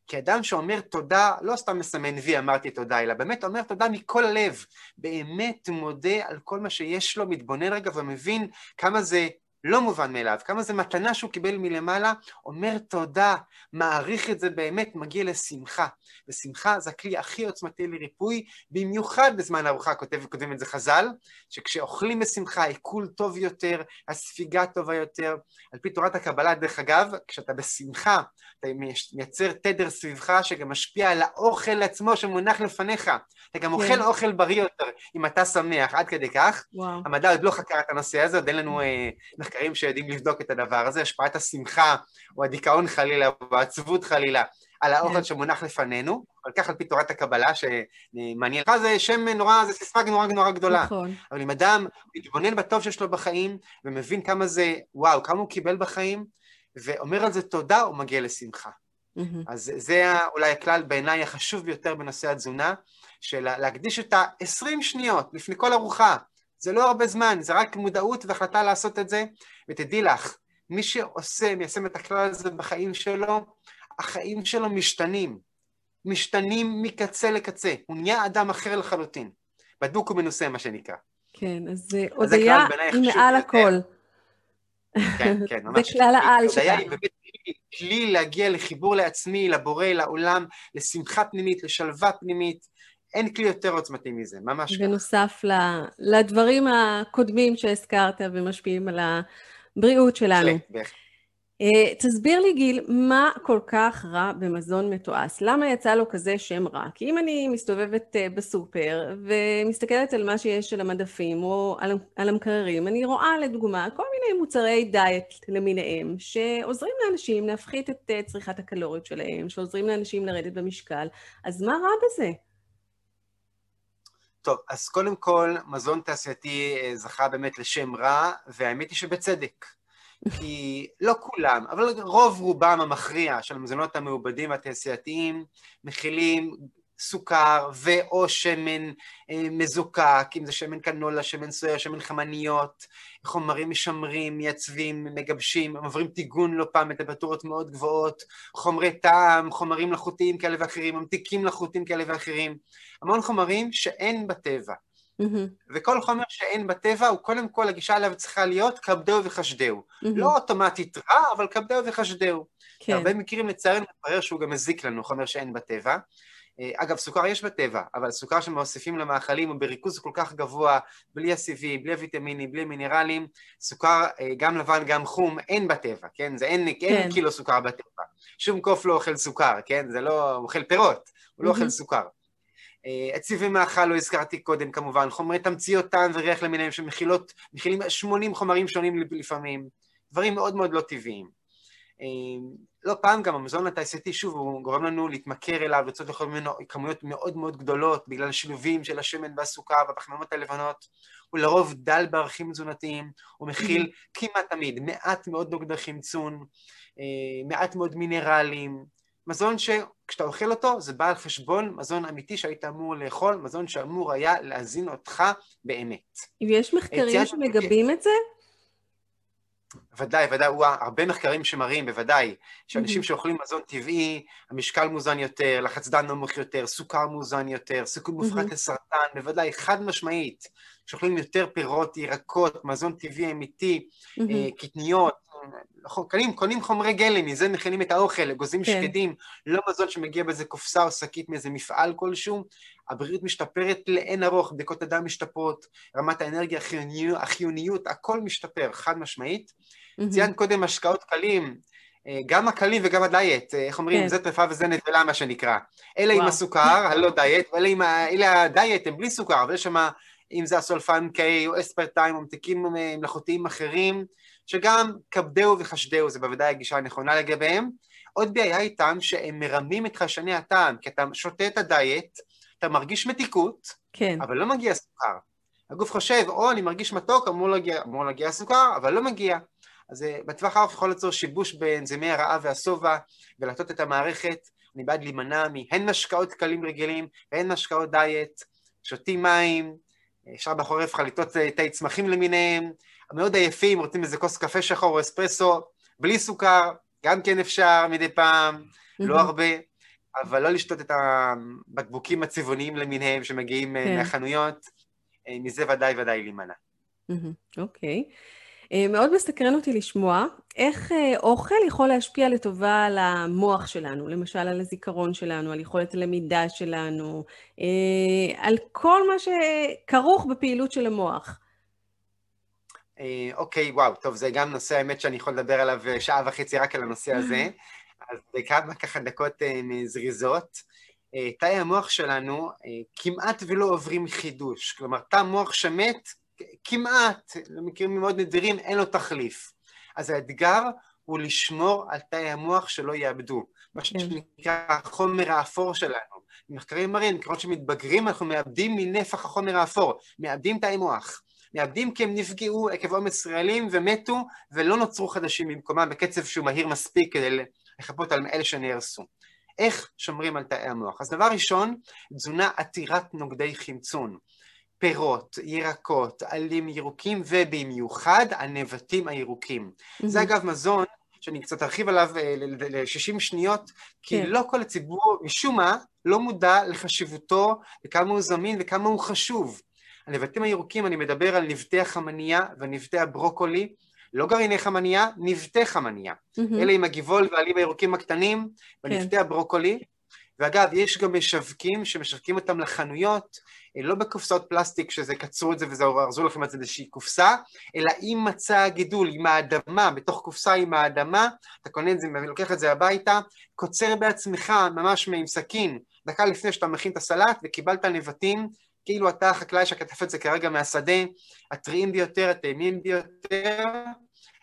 כי אדם שאומר תודה, לא סתם מסמן וי אמרתי תודה, אלא באמת אומר תודה מכל הלב, באמת מודה על כל מה שיש לו, מתבונן רגע ומבין כמה זה לא מובן מאליו, כמה זה מתנה שהוא קיבל מלמעלה, אומר תודה, מעריך את זה באמת, מגיע לשמחה. ושמחה זה הכלי הכי עוצמתי לריפוי, במיוחד בזמן ארוחה, כותב, כותבים את זה חז"ל, שכשאוכלים בשמחה, עיכול טוב יותר, הספיגה טובה יותר. על פי תורת הקבלה, דרך אגב, כשאתה בשמחה, אתה מייצר תדר סביבך שגם משפיע על האוכל עצמו שמונח לפניך. אתה גם אוכל כן. אוכל בריא יותר, אם אתה שמח, עד כדי כך. וואו. המדע עוד לא חקר את הנושא הזה, עוד אין לנו אה, מחקרים שיודעים לבדוק את הדבר הזה, השפעת השמחה, או הדיכאון חלילה, או העצבות חלילה, על האוכל כן. שמונח לפנינו, אבל כך על פי תורת הקבלה, שמעניין לך, זה שם נורא, זה סיסמה נורא נורא גדולה. נכון. אבל אם אדם מתבונן בטוב שיש לו בחיים, ומבין כמה זה, וואו, כמה הוא קיבל בחיים, ואומר על זה תודה, הוא מגיע לשמחה. Mm-hmm. אז זה אולי הכלל בעיניי החשוב ביותר בנושא התזונה, של להקדיש את ה-20 שניות לפני כל ארוחה. זה לא הרבה זמן, זה רק מודעות והחלטה לעשות את זה, ותדעי לך, מי שעושה, מיישם את הכלל הזה בחיים שלו, החיים שלו משתנים. משתנים מקצה לקצה. הוא נהיה אדם אחר לחלוטין. בדוק ומנוסה, מה שנקרא. כן, אז הודיה היא מעל הכל. כן, כן, ממש. זה כלל העל שלך. הודיה היא באמת כלי להגיע לחיבור לעצמי, לבורא, לעולם, לשמחה פנימית, לשלווה פנימית. אין כלי יותר עוצמתי מזה, ממש ככה. בנוסף לדברים הקודמים שהזכרת ומשפיעים על הבריאות שלנו. בהחלט. אה, תסביר לי גיל, מה כל כך רע במזון מתועש? למה יצא לו כזה שם רע? כי אם אני מסתובבת אה, בסופר ומסתכלת על מה שיש על המדפים או על, על המקררים, אני רואה לדוגמה כל מיני מוצרי דיאט למיניהם שעוזרים לאנשים להפחית את אה, צריכת הקלוריות שלהם, שעוזרים לאנשים לרדת במשקל, אז מה רע בזה? טוב, אז קודם כל, מזון תעשייתי זכה באמת לשם רע, והאמת היא שבצדק. כי לא כולם, אבל רוב רובם המכריע של המזונות המעובדים והתעשייתיים מכילים סוכר ואו שמן אה, מזוקק, אם זה שמן קנולה, שמן סויה, שמן חמניות, חומרים משמרים, מייצבים, מגבשים, עוברים טיגון לא פעם בטמפרטורות מאוד גבוהות, חומרי טעם, חומרים מלאכותיים כאלה ואחרים, ממתיקים מלאכותיים כאלה ואחרים, המון חומרים שאין בטבע. Mm-hmm. וכל חומר שאין בטבע, הוא קודם כל, הגישה אליו צריכה להיות כבדהו וחשדהו. Mm-hmm. לא אוטומטית רע, אבל כבדהו וחשדהו. כן. בהרבה מקרים לצערנו מתברר שהוא גם מזיק לנו, חומר שאין בטבע. אה, אגב, סוכר יש בטבע, אבל סוכר שמוסיפים למאכלים הוא בריכוז כל כך גבוה, בלי הסיבים, בלי הוויטמינים, בלי המינרלים, סוכר אה, גם לבן, גם חום, אין בטבע, כן? זה אין, כן. אין קילו סוכר בטבע. שום קוף לא אוכל סוכר, כן? זה לא, הוא אוכל פירות, הוא לא אוכל סוכר. הציבי אה, מאכל לא הזכרתי קודם כמובן, חומרי תמציות טעם וריח למיניהם שמכילים 80 חומרים שונים לפעמים, דברים מאוד מאוד לא טבעיים. אה, לא פעם גם המזון התעשייתי, שוב, הוא גורם לנו להתמכר אליו, לצאת לכל מיני כמויות מאוד מאוד גדולות בגלל שילובים של השמן והסוכר והפחמימות הלבנות, הוא לרוב דל בערכים תזונתיים, הוא מכיל כמעט תמיד מעט מאוד נוגדי חמצון, אה, מעט מאוד מינרלים, מזון שכשאתה אוכל אותו זה בא על חשבון מזון אמיתי שהיית אמור לאכול, מזון שאמור היה להזין אותך באמת. יש מחקרים שמגבים את זה? ודאי, ודאי, הוא הרבה מחקרים שמראים, בוודאי, שאנשים mm-hmm. שאוכלים מזון טבעי, המשקל מוזן יותר, לחץ דם נמוך יותר, סוכר מוזן יותר, סיכון מופחת mm-hmm. לסרטן, בוודאי, חד משמעית, שאוכלים יותר פירות, ירקות, מזון טבעי אמיתי, mm-hmm. קטניות, קונים, קונים חומרי גלם, מזה מכינים את האוכל, אגוזים כן. שקדים, לא מזון שמגיע באיזה קופסה או שקית מאיזה מפעל כלשהו, הבריאות משתפרת לאין ארוך, בדיקות הדם משתפרות, רמת האנרגיה, החיוניות, החיוניות הכל משתפר, חד משמעית. Mm-hmm. ציינת קודם השקעות קלים, אה, גם הקלים וגם הדיאט, אה, איך אומרים, כן. זה טרפה וזה נבלה מה שנקרא. אלה וואו. עם הסוכר, הלא דיאט, ואלה עם ה... אלה הדיאט, הם בלי סוכר, אבל יש שם, אם זה הסולפן K או אספרטיים או ממתיקים אה, מלאכותיים אחרים, שגם כבדהו וחשדהו, זה בוודאי הגישה הנכונה לגביהם. עוד בעיה איתם שהם מרמים את חשני הטעם, כי אתה שותה את הדיאט, אתה מרגיש מתיקות, כן. אבל לא מגיע סוכר. הגוף חושב, או אני מרגיש מתוק, אמור להגיע, אמור להגיע סוכר, אבל לא מגיע. אז אה, בטווח הארוך יכול ליצור שיבוש באנזימי הרעב והשובע ולהטות את המערכת. אני בעד להימנע מהן משקאות קלים רגילים והן משקאות דיאט, שותים מים, אפשר בחורף חליטות אה, תה צמחים למיניהם, המאוד עייפים, רוצים איזה כוס קפה שחור או אספרסו, בלי סוכר, גם כן אפשר מדי פעם, mm-hmm. לא הרבה, אבל לא לשתות את הבקבוקים הצבעוניים למיניהם שמגיעים אה, כן. מהחנויות, אה, מזה ודאי ודאי להימנע. אוקיי. Mm-hmm. Okay. מאוד מסקרן אותי לשמוע איך אוכל יכול להשפיע לטובה על המוח שלנו, למשל על הזיכרון שלנו, על יכולת הלמידה שלנו, על כל מה שכרוך בפעילות של המוח. אה, אוקיי, וואו, טוב, זה גם נושא, האמת שאני יכול לדבר עליו אה, שעה וחצי רק על הנושא הזה, אז כמה ככה דקות אה, זריזות. תאי המוח שלנו כמעט ולא עוברים חידוש, כלומר, תא מוח שמת, כמעט, במקרים מאוד נדירים, אין לו תחליף. אז האתגר הוא לשמור על תאי המוח שלא יאבדו, מה כן. שנקרא החומר האפור שלנו. מחקרים מראים, ככל שמתבגרים אנחנו מאבדים מנפח החומר האפור, מאבדים תאי מוח. מאבדים כי הם נפגעו עקב עומס ישראלים ומתו ולא נוצרו חדשים במקומם בקצב שהוא מהיר מספיק כדי לחפות על אלה שנהרסו. איך שומרים על תאי המוח? אז דבר ראשון, תזונה עתירת נוגדי חמצון. פירות, ירקות, עלים ירוקים ובמיוחד הנבטים הירוקים. Mm-hmm. זה אגב מזון שאני קצת ארחיב עליו אה, ל-60 שניות, כי כן. לא כל הציבור, משום מה, לא מודע לחשיבותו וכמה הוא זמין וכמה הוא חשוב. הנבטים הירוקים, אני מדבר על נבטי החמניה ונבטי הברוקולי, לא גרעיני חמניה, נבטי חמניה. Mm-hmm. אלה עם הגבעול והעלים הירוקים הקטנים, ונבטי כן. הברוקולי. ואגב, יש גם משווקים שמשווקים אותם לחנויות, אה, לא בקופסאות פלסטיק שזה קצרו את זה וזה ארזו לכם את זה איזושהי קופסה, אלא עם מצע הגידול, עם האדמה, בתוך קופסה עם האדמה, אתה קונה את זה ולוקח את זה הביתה, קוצר בעצמך ממש עם סכין, דקה לפני שאתה מכין את הסלט וקיבלת נבטים, כאילו אתה החקלאי שכתב את זה כרגע מהשדה, הטריים ביותר, הטעימים ביותר,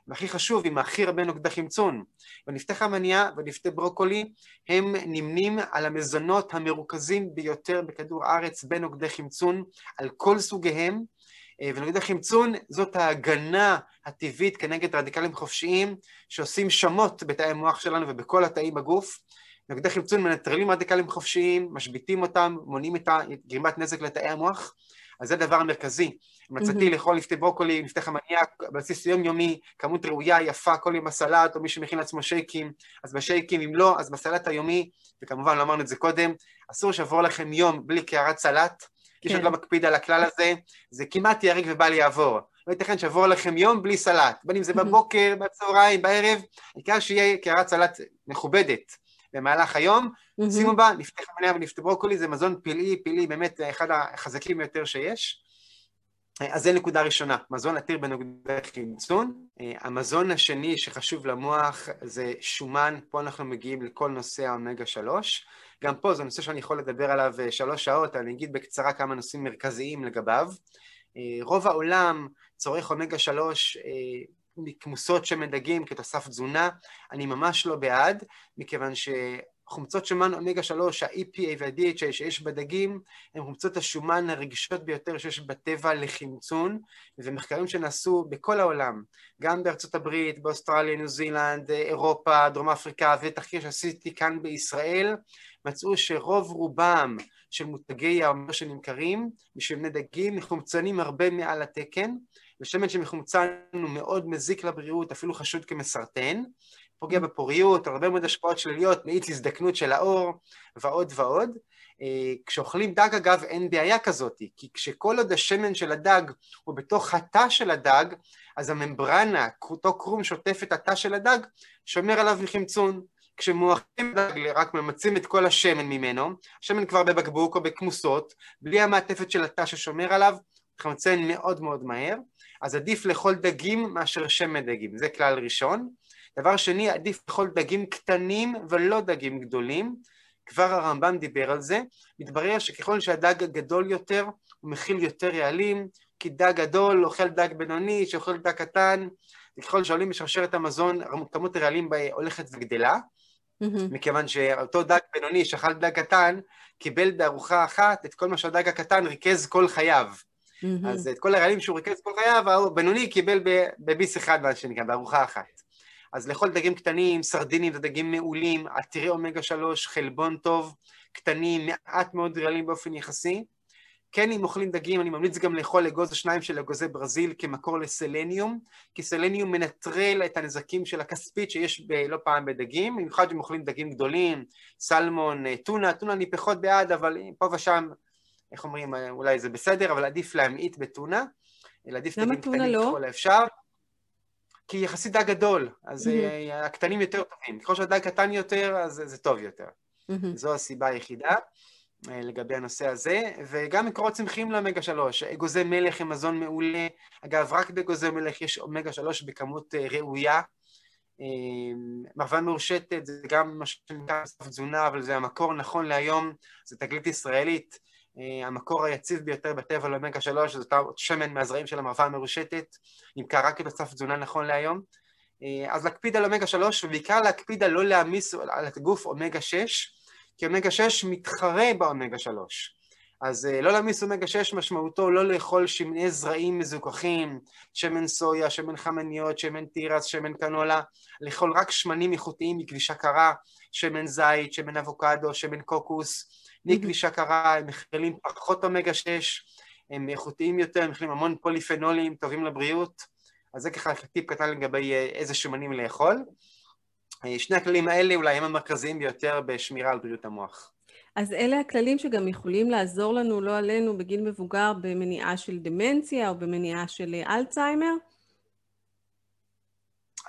והכי חשוב, עם הכי הרבה נוגדי חמצון. ונפתח המניעה ונפתה ברוקולי הם נמנים על המזונות המרוכזים ביותר בכדור הארץ בנוגדי חמצון על כל סוגיהם, אה, ונוגדי חמצון זאת ההגנה הטבעית כנגד רדיקלים חופשיים שעושים שמות בתאי המוח שלנו ובכל התאים בגוף. נוגדי חמצון מנטרלים רדיקלים חופשיים, משביתים אותם, מונעים את גרימת נזק לתאי המוח, אז זה הדבר המרכזי. מצאתי mm-hmm. לאכול לפתי ברוקולי, לפתי חמניה, בסיס יומיומי, כמות ראויה, יפה, כל יום בסלט, או מי שמכין לעצמו שייקים, אז בשייקים, אם לא, אז בסלט היומי, וכמובן, לא אמרנו את זה קודם, אסור שעבור לכם יום בלי קערת סלט, כי כן. שעוד לא מקפיד על הכלל הזה, זה כמעט ייהרג ובל יעבור. לא ייתכן שעבור לכם יום בלי סלט, בין אם זה בבוקר, בצהריים, בערב, העיקר שיהיה קערת סלט מכובדת. במהלך היום, mm-hmm. שימו בה נפתה חמניה ונפתה ברוקולי, זה מזון פלאי, פלאי באמת אחד החזקים ביותר שיש. אז זה נקודה ראשונה, מזון עתיר בנוגדי חמצון. המזון השני שחשוב למוח זה שומן, פה אנחנו מגיעים לכל נושא האומגה 3. גם פה זה נושא שאני יכול לדבר עליו אה, שלוש שעות, אני אגיד בקצרה כמה נושאים מרכזיים לגביו. אה, רוב העולם צורך אומגה 3 מכמוסות שמן דגים כתוסף תזונה, אני ממש לא בעד, מכיוון שחומצות שומן אומגה 3, ה-EPA וה-DHA שיש בדגים, הן חומצות השומן הרגישות ביותר שיש בטבע לחמצון, ומחקרים שנעשו בכל העולם, גם בארצות הברית, באוסטרליה, ניו זילנד, אירופה, דרום אפריקה, ותחקיר שעשיתי כאן בישראל, מצאו שרוב רובם של מותגי האומר שנמכרים, משמני דגים, מחומצנים הרבה מעל התקן, ושמן שמחומצן הוא מאוד מזיק לבריאות, אפילו חשוד כמסרטן, פוגע. בפוריות, הרבה מאוד השפעות שליליות, מאיץ הזדקנות של האור ועוד ועוד. אה, כשאוכלים דג אגב אין בעיה כזאת, כי כשכל עוד השמן של הדג הוא בתוך התא של הדג, אז הממברנה, אותו קרום שוטף את התא של הדג, שומר עליו מחמצון. כשמואכים דג, רק ממצים את כל השמן ממנו, השמן כבר בבקבוק או בכמוסות, בלי המעטפת של התא ששומר עליו, חמצן מאוד מאוד מהר, אז עדיף לאכול דגים מאשר שמן דגים, זה כלל ראשון. דבר שני, עדיף לאכול דגים קטנים ולא דגים גדולים, כבר הרמב"ם דיבר על זה, מתברר שככל שהדג גדול יותר, הוא מכיל יותר רעלים, כי דג גדול אוכל דג בינוני, שאוכל דג קטן, וככל שעולים בשרשרת המזון, כמות הרעלים הולכת וגדלה, mm-hmm. מכיוון שאותו דג בינוני שאכל דג קטן, קיבל בארוחה אחת את כל מה שהדג הקטן ריכז כל חייו. Mm-hmm. אז את כל הרעלים שהוא ריכז כל חייו, הבינוני קיבל בביס אחד, מה שנקרא, בארוחה אחת. אז לאכול דגים קטנים, סרדינים זה דגים מעולים, עתירי אומגה 3, חלבון טוב, קטנים, מעט מאוד רעלים באופן יחסי. כן, אם אוכלים דגים, אני ממליץ גם לאכול אגוז שניים של אגוזי ברזיל כמקור לסלניום, כי סלניום מנטרל את הנזקים של הכספית שיש ב, לא פעם בדגים, במיוחד אם אוכלים דגים גדולים, סלמון, טונה, טונה אני פחות בעד, אבל פה ושם איך אומרים, אולי זה בסדר, אבל עדיף להמעיט בטונה, אלא עדיף דגים קטנים לא? ככל האפשר. כי יחסית דג גדול, אז mm-hmm. הקטנים יותר טובים. ככל שהדג קטן יותר, אז זה טוב יותר. Mm-hmm. זו הסיבה היחידה אה, לגבי הנושא הזה, וגם מקורות צמחיים לאומגה 3. אגוזי מלך הם מזון מעולה. אגב, רק באגוזי מלך יש אומגה 3 בכמות אה, ראויה. מרווה מרושטת זה גם מה שנקרא תזונה, אבל זה המקור נכון להיום, זה תגלית ישראלית. אה, המקור היציב ביותר בטבע לאומגה 3 זה אותו שמן מהזרעים של המרווה המרושטת, נמכר רק כתוסף תזונה נכון להיום. אה, אז להקפיד על אומגה 3 ובעיקר להקפיד על לא להעמיס על הגוף אומגה 6, כי אומגה 6 מתחרה באומגה 3. אז אה, לא להעמיס אומגה 6 משמעותו לא לאכול שמני זרעים מזוכחים, שמן סויה, שמן חמניות, שמן תירס, שמן קנולה, לאכול רק שמנים איכותיים מכבישה קרה, שמן זית, שמן אבוקדו, שמן קוקוס, מכבישה קרה, הם מכילים פחות אומגה 6, הם איכותיים יותר, הם מכילים המון פוליפנולים טובים לבריאות, אז זה ככה טיפ קטן לגבי אה, איזה שומנים לאכול. אה, שני הכללים האלה אולי הם המרכזיים ביותר בשמירה על בריאות המוח. אז אלה הכללים שגם יכולים לעזור לנו, לא עלינו, בגיל מבוגר במניעה של דמנציה או במניעה של אה, אלצהיימר?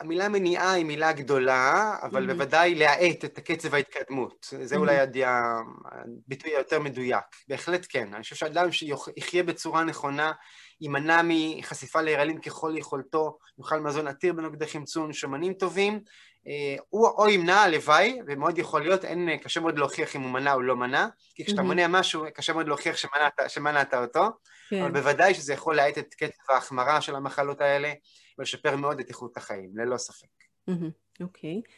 המילה מניעה היא מילה גדולה, אבל mm-hmm. בוודאי להאט את קצב ההתקדמות. זה mm-hmm. אולי הביטוי היותר מדויק. בהחלט כן. אני חושב שאדם שיחיה בצורה נכונה, יימנע מחשיפה להירלים ככל יכולתו, יאכל מזון עתיר בנוגדי חמצון, שומנים טובים, אה, הוא או ימנע הלוואי, ומאוד יכול להיות, אין, קשה מאוד להוכיח אם הוא מנע או לא מנע, כי כשאתה mm-hmm. מונע משהו, קשה מאוד להוכיח שמנעת, שמנעת אותו, כן. אבל בוודאי שזה יכול להאט את קצב ההחמרה של המחלות האלה, ולשפר מאוד את איכות החיים, ללא ספק. אוקיי. Okay.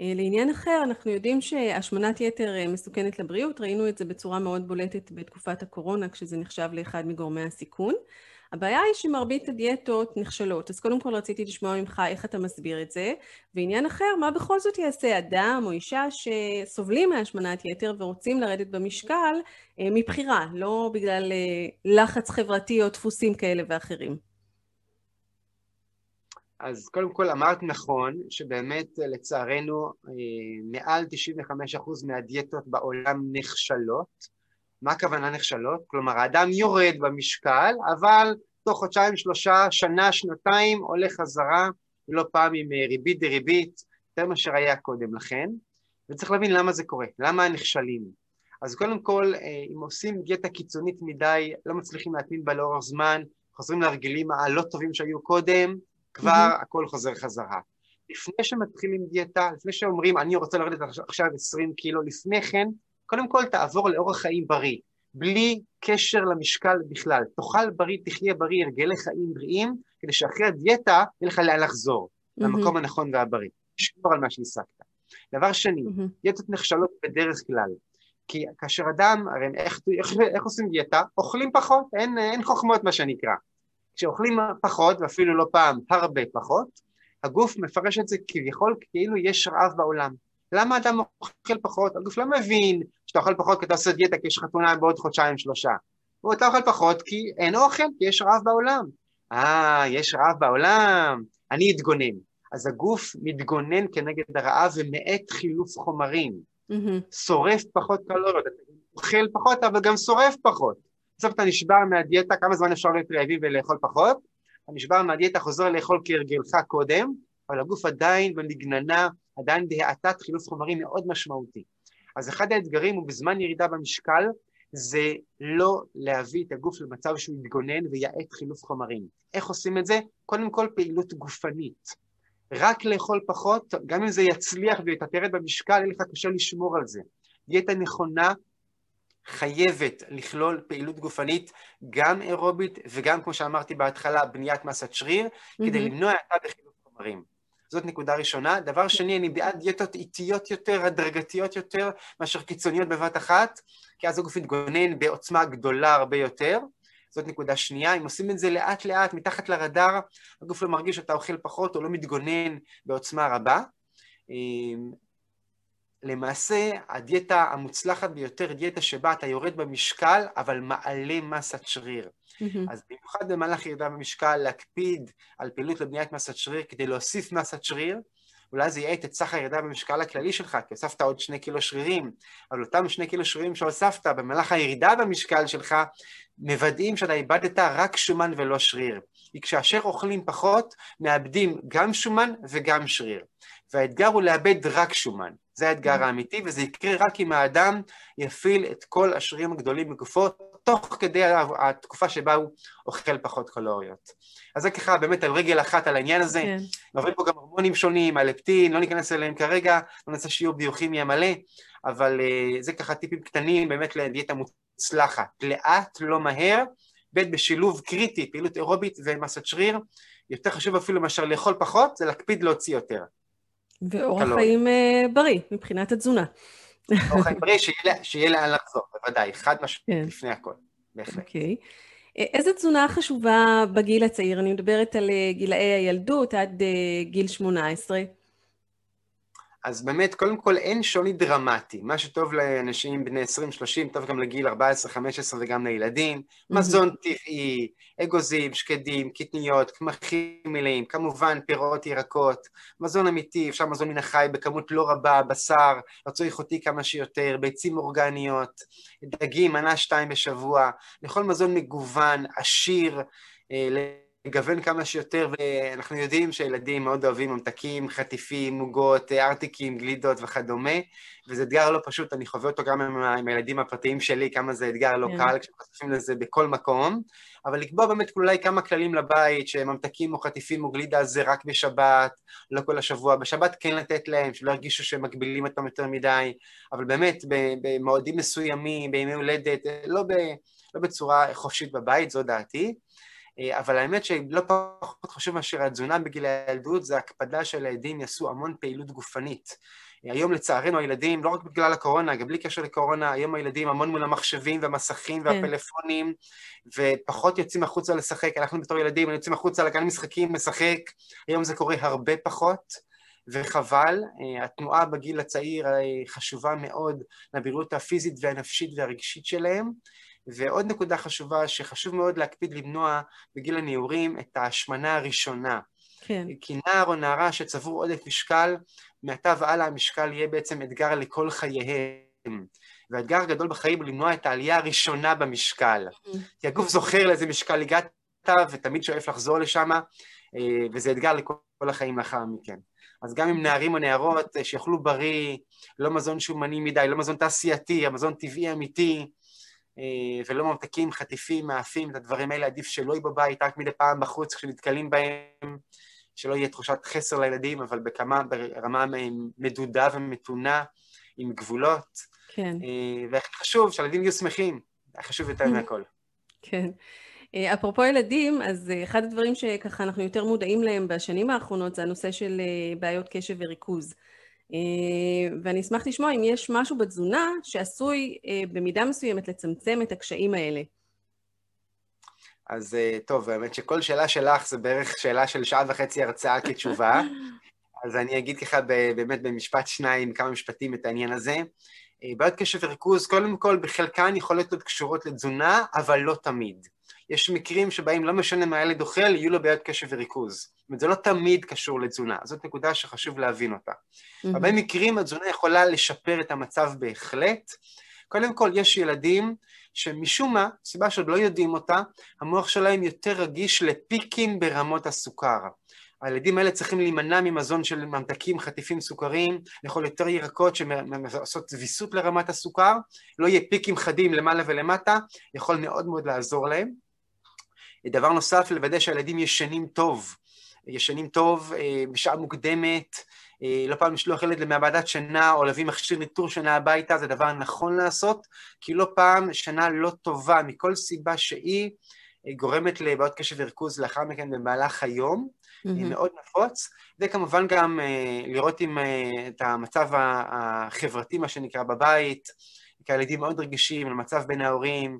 אה, לעניין אחר, אנחנו יודעים שהשמנת יתר אה, מסוכנת לבריאות, ראינו את זה בצורה מאוד בולטת בתקופת הקורונה, כשזה נחשב לאחד מגורמי הסיכון. הבעיה היא שמרבית הדיאטות נכשלות, אז קודם כל רציתי לשמוע ממך איך אתה מסביר את זה, ועניין אחר, מה בכל זאת יעשה אדם או אישה שסובלים מהשמנת יתר ורוצים לרדת במשקל אה, מבחירה, לא בגלל לחץ חברתי או דפוסים כאלה ואחרים. אז קודם כל אמרת נכון, שבאמת אה, לצערנו אה, מעל 95% מהדיאטות בעולם נכשלות. מה הכוונה נכשלות? כלומר, האדם יורד במשקל, אבל תוך חודשיים, שלושה, שנה, שנתיים, עולה חזרה, ולא פעם עם אה, ריבית דריבית, יותר מאשר היה קודם לכן, וצריך להבין למה זה קורה, למה נכשלים. אז קודם כל, אם עושים דיאטה קיצונית מדי, לא מצליחים להתמיד בה לאורך זמן, חוזרים להרגלים הלא טובים שהיו קודם, כבר mm-hmm. הכל חוזר חזרה. לפני שמתחילים דיאטה, לפני שאומרים אני רוצה לרדת עכשיו 20 קילו, לפני כן, קודם כל תעבור לאורח חיים בריא, בלי קשר למשקל בכלל. תאכל בריא, תחיה בריא, הרגלי חיים בריאים, כדי שאחרי הדיאטה יהיה לך לאן לחזור, mm-hmm. למקום הנכון והבריא. תשמור על מה שהשגת. דבר שני, mm-hmm. דיאטות נכשלות בדרך כלל. כי כאשר אדם, הרי איך, איך, איך עושים דיאטה? אוכלים פחות, אין, אין חוכמות מה שנקרא. כשאוכלים פחות, ואפילו לא פעם הרבה פחות, הגוף מפרש את זה כביכול כאילו יש רעב בעולם. למה אדם אוכל פחות? הגוף לא מבין שאתה אוכל פחות כי אתה עושה דיאטה כי יש חתונה בעוד חודשיים שלושה. אתה אוכל פחות כי אין אוכל, כי יש רעב בעולם. אה, יש רעב בעולם, אני אתגונן. אז הגוף מתגונן כנגד הרעב ומאט חילוף חומרים. Mm-hmm. שורף פחות קלוריות, אוכל פחות אבל גם שורף פחות. בסוף אתה נשבר מהדיאטה, כמה זמן אפשר להיות רעבים ולאכול פחות? אתה נשבר מהדיאטה, חוזר לאכול כהרגלך קודם, אבל הגוף עדיין במגננה, עדיין בהאטת חילוף חומרים מאוד משמעותי. אז אחד האתגרים הוא בזמן ירידה במשקל, זה לא להביא את הגוף למצב שהוא יתגונן ויאט חילוף חומרים. איך עושים את זה? קודם כל פעילות גופנית. רק לאכול פחות, גם אם זה יצליח ויתתרד במשקל, יהיה לך קשה לשמור על זה. דיאטה נכונה חייבת לכלול פעילות גופנית גם אירובית וגם, כמו שאמרתי בהתחלה, בניית מסת שריר, mm-hmm. כדי למנוע האטה בחילוק חומרים. זאת נקודה ראשונה. דבר שני, אני בעד דיאטות איטיות יותר, הדרגתיות יותר, מאשר קיצוניות בבת אחת, כי אז הגוף יתגונן בעוצמה גדולה הרבה יותר. זאת נקודה שנייה. אם עושים את זה לאט לאט, מתחת לרדאר, הגוף לא מרגיש שאתה אוכל פחות או לא מתגונן בעוצמה רבה. למעשה הדיאטה המוצלחת ביותר דיאטה שבה אתה יורד במשקל אבל מעלה מסת שריר. Mm-hmm. אז במיוחד במהלך ירידה במשקל להקפיד על פעילות לבניית מסת שריר כדי להוסיף מסת שריר, אולי זה יאט את סך הירידה במשקל הכללי שלך, כי הוספת עוד שני קילו שרירים, אבל אותם שני קילו שרירים שהוספת במהלך הירידה במשקל שלך, מוודאים שאתה איבדת רק שומן ולא שריר. כי כשאשר אוכלים פחות, מאבדים גם שומן וגם שריר. והאתגר הוא לאבד רק שומן. זה האתגר האמיתי, וזה יקרה רק אם האדם יפעיל את כל השרירים הגדולים בגופו, תוך כדי התקופה שבה הוא אוכל פחות קלוריות. אז זה ככה באמת על רגל אחת על העניין הזה. כן. עוברים פה גם הורמונים שונים, הלפטין, לא ניכנס אליהם כרגע, לא נעשה שיעור ביוכימיה מלא, אבל uh, זה ככה טיפים קטנים באמת לדיאטה מוצלחת. לאט, לא מהר, ב' בשילוב קריטי, פעילות אירובית ומסת שריר, יותר חשוב אפילו מאשר לאכול פחות, זה להקפיד להוציא יותר. ואורח חיים uh, בריא מבחינת התזונה. אורח חיים בריא, שיהיה, לאן לחזור, בוודאי, חד משמעית, כן. לפני הכל, בהחלט. אוקיי. Okay. איזה תזונה חשובה בגיל הצעיר? אני מדברת על אה, גילאי הילדות עד גיל 18. אז באמת, קודם כל אין שוני דרמטי. מה שטוב לאנשים בני 20-30, טוב גם לגיל 14-15 וגם לילדים. Mm-hmm. מזון טבעי, אגוזים, שקדים, קטניות, קמחים מלאים, כמובן פירות, ירקות, מזון אמיתי, אפשר מזון מן החי בכמות לא רבה, בשר, רצוי איכותי כמה שיותר, ביצים אורגניות, דגים, מנה שתיים בשבוע, לכל מזון מגוון, עשיר, אה, לגוון כמה שיותר, ואנחנו יודעים שילדים מאוד אוהבים ממתקים, חטיפים, עוגות, ארטיקים, גלידות וכדומה, וזה אתגר לא פשוט, אני חווה אותו גם עם, עם הילדים הפרטיים שלי, כמה זה אתגר לא. כן. קל כשחושפים לזה בכל מקום, אבל לקבוע באמת אולי כמה כללים לבית, שממתקים או חטיפים או גלידה זה רק בשבת, לא כל השבוע, בשבת כן לתת להם, שלא ירגישו שהם מגבילים אותם יותר מדי, אבל באמת במועדים מסוימים, בימי הולדת, לא, ב, לא בצורה חופשית בבית, זו דעתי. אה, אבל האמת שלא פחות חשוב מאשר התזונה בגיל הילדות, זה הקפדה שהילדים יעשו המון פעילות גופנית. היום לצערנו הילדים, לא רק בגלל הקורונה, גם בלי קשר לקורונה, היום הילדים המון מול המחשבים והמסכים כן. והפלאפונים, ופחות יוצאים החוצה לשחק. אנחנו בתור ילדים, יוצאים החוצה לגן משחקים, משחק, היום זה קורה הרבה פחות, וחבל. אה, התנועה בגיל הצעיר אה, חשובה מאוד לבריאות הפיזית והנפשית והרגשית שלהם. ועוד נקודה חשובה, שחשוב מאוד להקפיד למנוע בגיל הנעורים את ההשמנה הראשונה. כן. כי נער או נערה שצבור עודף משקל, מעתה והלאה המשקל יהיה בעצם אתגר לכל חייהם. והאתגר הגדול בחיים הוא למנוע את העלייה הראשונה במשקל. Mm-hmm. כי הגוף זוכר לאיזה משקל הגעת ותמיד שואף לחזור לשם, אה, וזה אתגר לכל החיים לאחר מכן. אז גם עם נערים או נערות אה, שיאכלו בריא, לא מזון שומני מדי, לא מזון תעשייתי, המזון טבעי אמיתי, ולא ממתקים, חטיפים, מאפים, את הדברים האלה עדיף שלא יהיו בבית, רק מדי פעם בחוץ כשנתקלים בהם, שלא יהיה תחושת חסר לילדים, אבל בכמה, ברמה מדודה ומתונה, עם גבולות. כן. אה, וחשוב שהילדים יהיו שמחים, חשוב יותר מהכל. כן. אה, אפרופו ילדים, אז אחד הדברים שככה אנחנו יותר מודעים להם בשנים האחרונות זה הנושא של בעיות קשב וריכוז. אה, ואני אשמח לשמוע אם יש משהו בתזונה שעשוי אה, במידה מסוימת לצמצם את הקשיים האלה. אז אה, טוב, האמת שכל שאלה שלך זה בערך שאלה של שעה וחצי הרצאה כתשובה. אז אני אגיד ככה באמת במשפט שניים, כמה משפטים את העניין הזה. בעיות קשב וריכוז, קודם כל, בחלקן יכולות להיות קשורות לתזונה, אבל לא תמיד. יש מקרים שבהם לא משנה מה הילד אוכל, יהיו לו בעיות קשב וריכוז. זאת אומרת, זה לא תמיד קשור לתזונה, זאת נקודה שחשוב להבין אותה. Mm-hmm. בהרבה מקרים התזונה יכולה לשפר את המצב בהחלט. קודם כל, יש ילדים שמשום מה, סיבה שעוד לא יודעים אותה, המוח שלהם יותר רגיש לפיקים ברמות הסוכר. הילדים האלה צריכים להימנע ממזון של ממתקים, חטיפים, סוכרים, לאכול יותר ירקות שעושות ויסות לרמת הסוכר, לא יהיה פיקים חדים למעלה ולמטה, יכול מאוד מאוד לעזור להם. דבר נוסף, לוודא שהילדים ישנים טוב, ישנים טוב אה, בשעה מוקדמת, אה, לא פעם לשלוח ילד למעבדת שינה או להביא מכשיר ניטור שינה הביתה, זה דבר נכון לעשות, כי לא פעם שינה לא טובה מכל סיבה שהיא אה, גורמת לבעיות קשב וריכוז לאחר מכן במהלך היום, mm-hmm. מאוד נפוץ, וכמובן גם לראות עם, את המצב החברתי, מה שנקרא, בבית, כי הילדים מאוד רגישים למצב בין ההורים,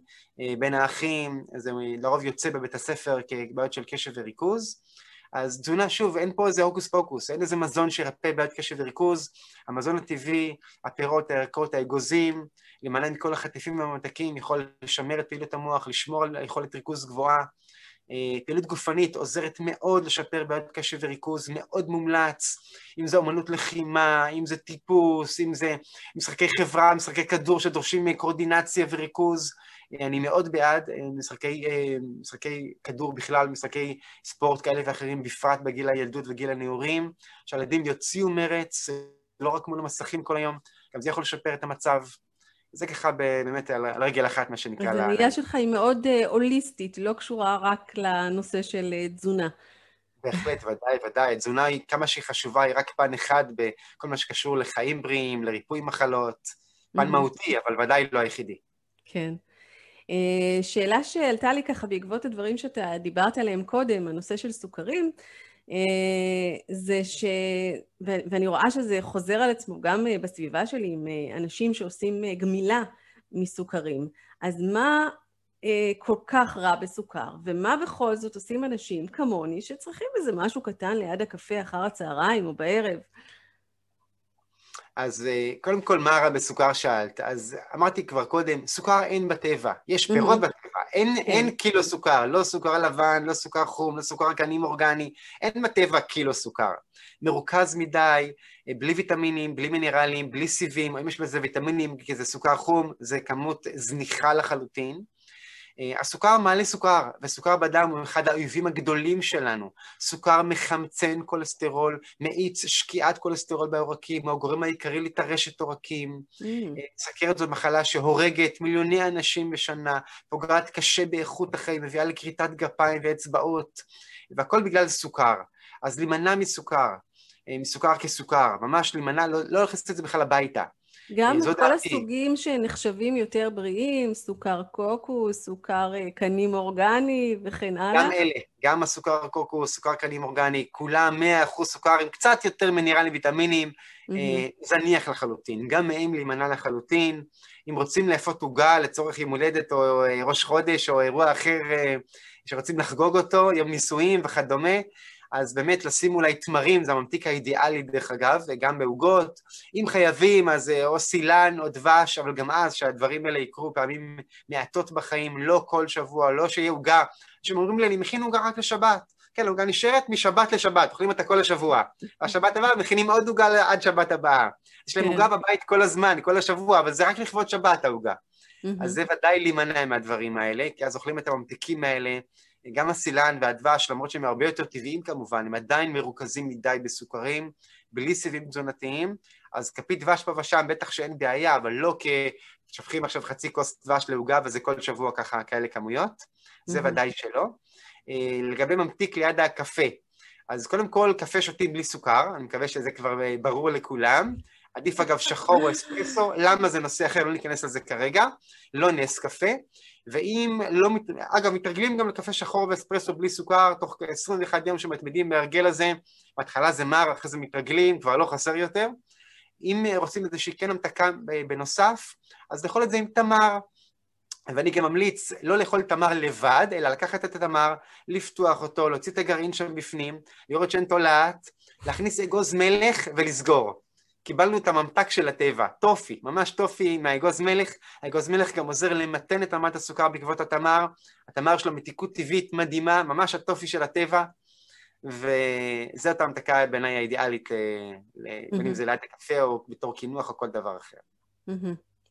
בין האחים, זה לרוב יוצא בבית הספר כבעיות של קשב וריכוז. אז תזונה, שוב, אין פה איזה הוקוס פוקוס, אין איזה מזון שירפא בעיות קשב וריכוז, המזון הטבעי, הפירות, הירקות, האגוזים, למעלה מכל החטיפים והממתקים, יכול לשמר את פעילות המוח, לשמור על יכולת ריכוז גבוהה, אה, פעילות גופנית עוזרת מאוד לשפר בעיות קשב וריכוז, מאוד מומלץ, אם זה אומנות לחימה, אם זה טיפוס, אם זה משחקי חברה, משחקי כדור שדורשים קורדינציה וריכוז, אה, אני מאוד בעד אה, משחקי, משחקי כדור בכלל, משחקי ספורט כאלה ואחרים, בפרט בגיל הילדות וגיל הנעורים, שהילדים יוציאו מרץ, לא רק מול המסכים כל היום, גם זה יכול לשפר את המצב. זה ככה באמת על רגל אחת, מה שנקרא. אז הראייה שלך היא מאוד אה, הוליסטית, לא קשורה רק לנושא של אה, תזונה. בהחלט, ודאי, ודאי. תזונה היא, כמה שהיא חשובה, היא רק פן אחד בכל מה שקשור לחיים בריאים, לריפוי מחלות. פן מהותי, אבל ודאי לא היחידי. כן. אה, שאלה שעלתה לי ככה בעקבות הדברים שאתה דיברת עליהם קודם, הנושא של סוכרים, זה ש... ואני רואה שזה חוזר על עצמו גם אה, בסביבה שלי עם אה, אנשים שעושים גמילה מסוכרים. אז מה כל כך רע בסוכר, ומה בכל זאת עושים אנשים כמוני שצריכים איזה משהו קטן ליד הקפה אחר הצהריים או בערב? אז קודם כל, מה רע בסוכר שאלת? אז אמרתי כבר קודם, סוכר אין בטבע, יש פירות mm-hmm. בטבע, אין, כן. אין קילו סוכר, לא סוכר לבן, לא סוכר חום, לא סוכר קנים אורגני, אין בטבע קילו סוכר. מרוכז מדי, אה, בלי ויטמינים, בלי מינרלים, בלי סיבים, אם יש בזה ויטמינים כי זה סוכר חום, זה כמות זניחה לחלוטין. אה, הסוכר מעלה סוכר, וסוכר בדם הוא אחד האויבים הגדולים שלנו. סוכר מחמצן כולסטרול, מאיץ שקיעת כולסטרול בעורקים, הוא הגורם העיקרי לטרשת עורקים. Mm. אה, סכרת זו מחלה שהורגת מיליוני אנשים בשנה, פוגעת קשה באיכות החיים, מביאה לכריתת גפיים ואצבעות, והכל בגלל סוכר. אז להימנע מסוכר, אה, מסוכר כסוכר, ממש להימנע, לא, לא להכניס את זה בכלל הביתה. גם כל. הסוגים שנחשבים יותר בריאים, סוכר קוקוס, סוכר אה, קנים אורגני וכן הלאה. גם אלה, גם הסוכר קוקוס, סוכר קנים אורגני, כולם 100% סוכר עם קצת יותר מינרלים ויטמינים, mm-hmm. זניח לחלוטין. גם מהם להימנע לחלוטין. אם רוצים לאפות עוגה לצורך יום הולדת או אה, ראש חודש או אירוע אחר שרוצים לחגוג אותו, יום נישואים וכדומה, אז באמת לשים אולי תמרים, זה הממתיק האידיאלי דרך אגב, וגם בעוגות. אם חייבים, אז אה, או סילן או דבש, אבל גם אז, שהדברים האלה יקרו פעמים מעטות בחיים, לא כל שבוע, לא שיהיה עוגה. אנשים אומרים לי, אני מכין עוגה רק לשבת. כן, עוגה נשארת משבת לשבת, אוכלים אותה כל השבוע. השבת הבאה מכינים עוד עוגה עד שבת הבאה. יש להם כן. עוגה בבית כל הזמן, כל השבוע, אבל זה רק לכבוד שבת העוגה. אז זה ודאי להימנע מהדברים האלה, כי אז אוכלים את הממתיקים האלה, גם הסילן והדבש, למרות שהם הרבה יותר טבעיים כמובן, הם עדיין מרוכזים מדי בסוכרים, בלי סיבים תזונתיים, אז כפית דבש פה ושם בטח שאין בעיה, אבל לא כשופכים עכשיו חצי כוס דבש לעוגה וזה כל שבוע ככה כאלה כמויות, זה mm-hmm. ודאי שלא. אה, לגבי ממתיק ליד הקפה, אז קודם כל קפה שותים בלי סוכר, אני מקווה שזה כבר אה, ברור לכולם. עדיף אגב שחור או אספרסו, למה זה נושא אחר, לא ניכנס לזה כרגע, לא נס קפה, ואם לא, אגב מתרגלים גם לקפה שחור ואספרסו בלי סוכר, תוך 21 יום שמתמידים בהרגל הזה, בהתחלה זה מר, אחרי זה מתרגלים, כבר לא חסר יותר, אם רוצים איזושהי כן המתקה בנוסף, אז לאכול את זה עם תמר, ואני גם ממליץ לא לאכול תמר לבד, אלא לקחת את התמר, לפתוח אותו, להוציא את הגרעין שם בפנים, לראות שאין תולעת, להכניס אגוז מלך ולסגור. קיבלנו את הממתק של הטבע, טופי, ממש טופי מהאגוז מלך, האגוז מלך גם עוזר למתן את רמת הסוכר בעקבות התמר, התמר שלו מתיקות טבעית מדהימה, ממש הטופי של הטבע, וזאת ההמתקה בעיניי האידיאלית, בין אם זה ליד הקפה או בתור קינוח או כל דבר אחר.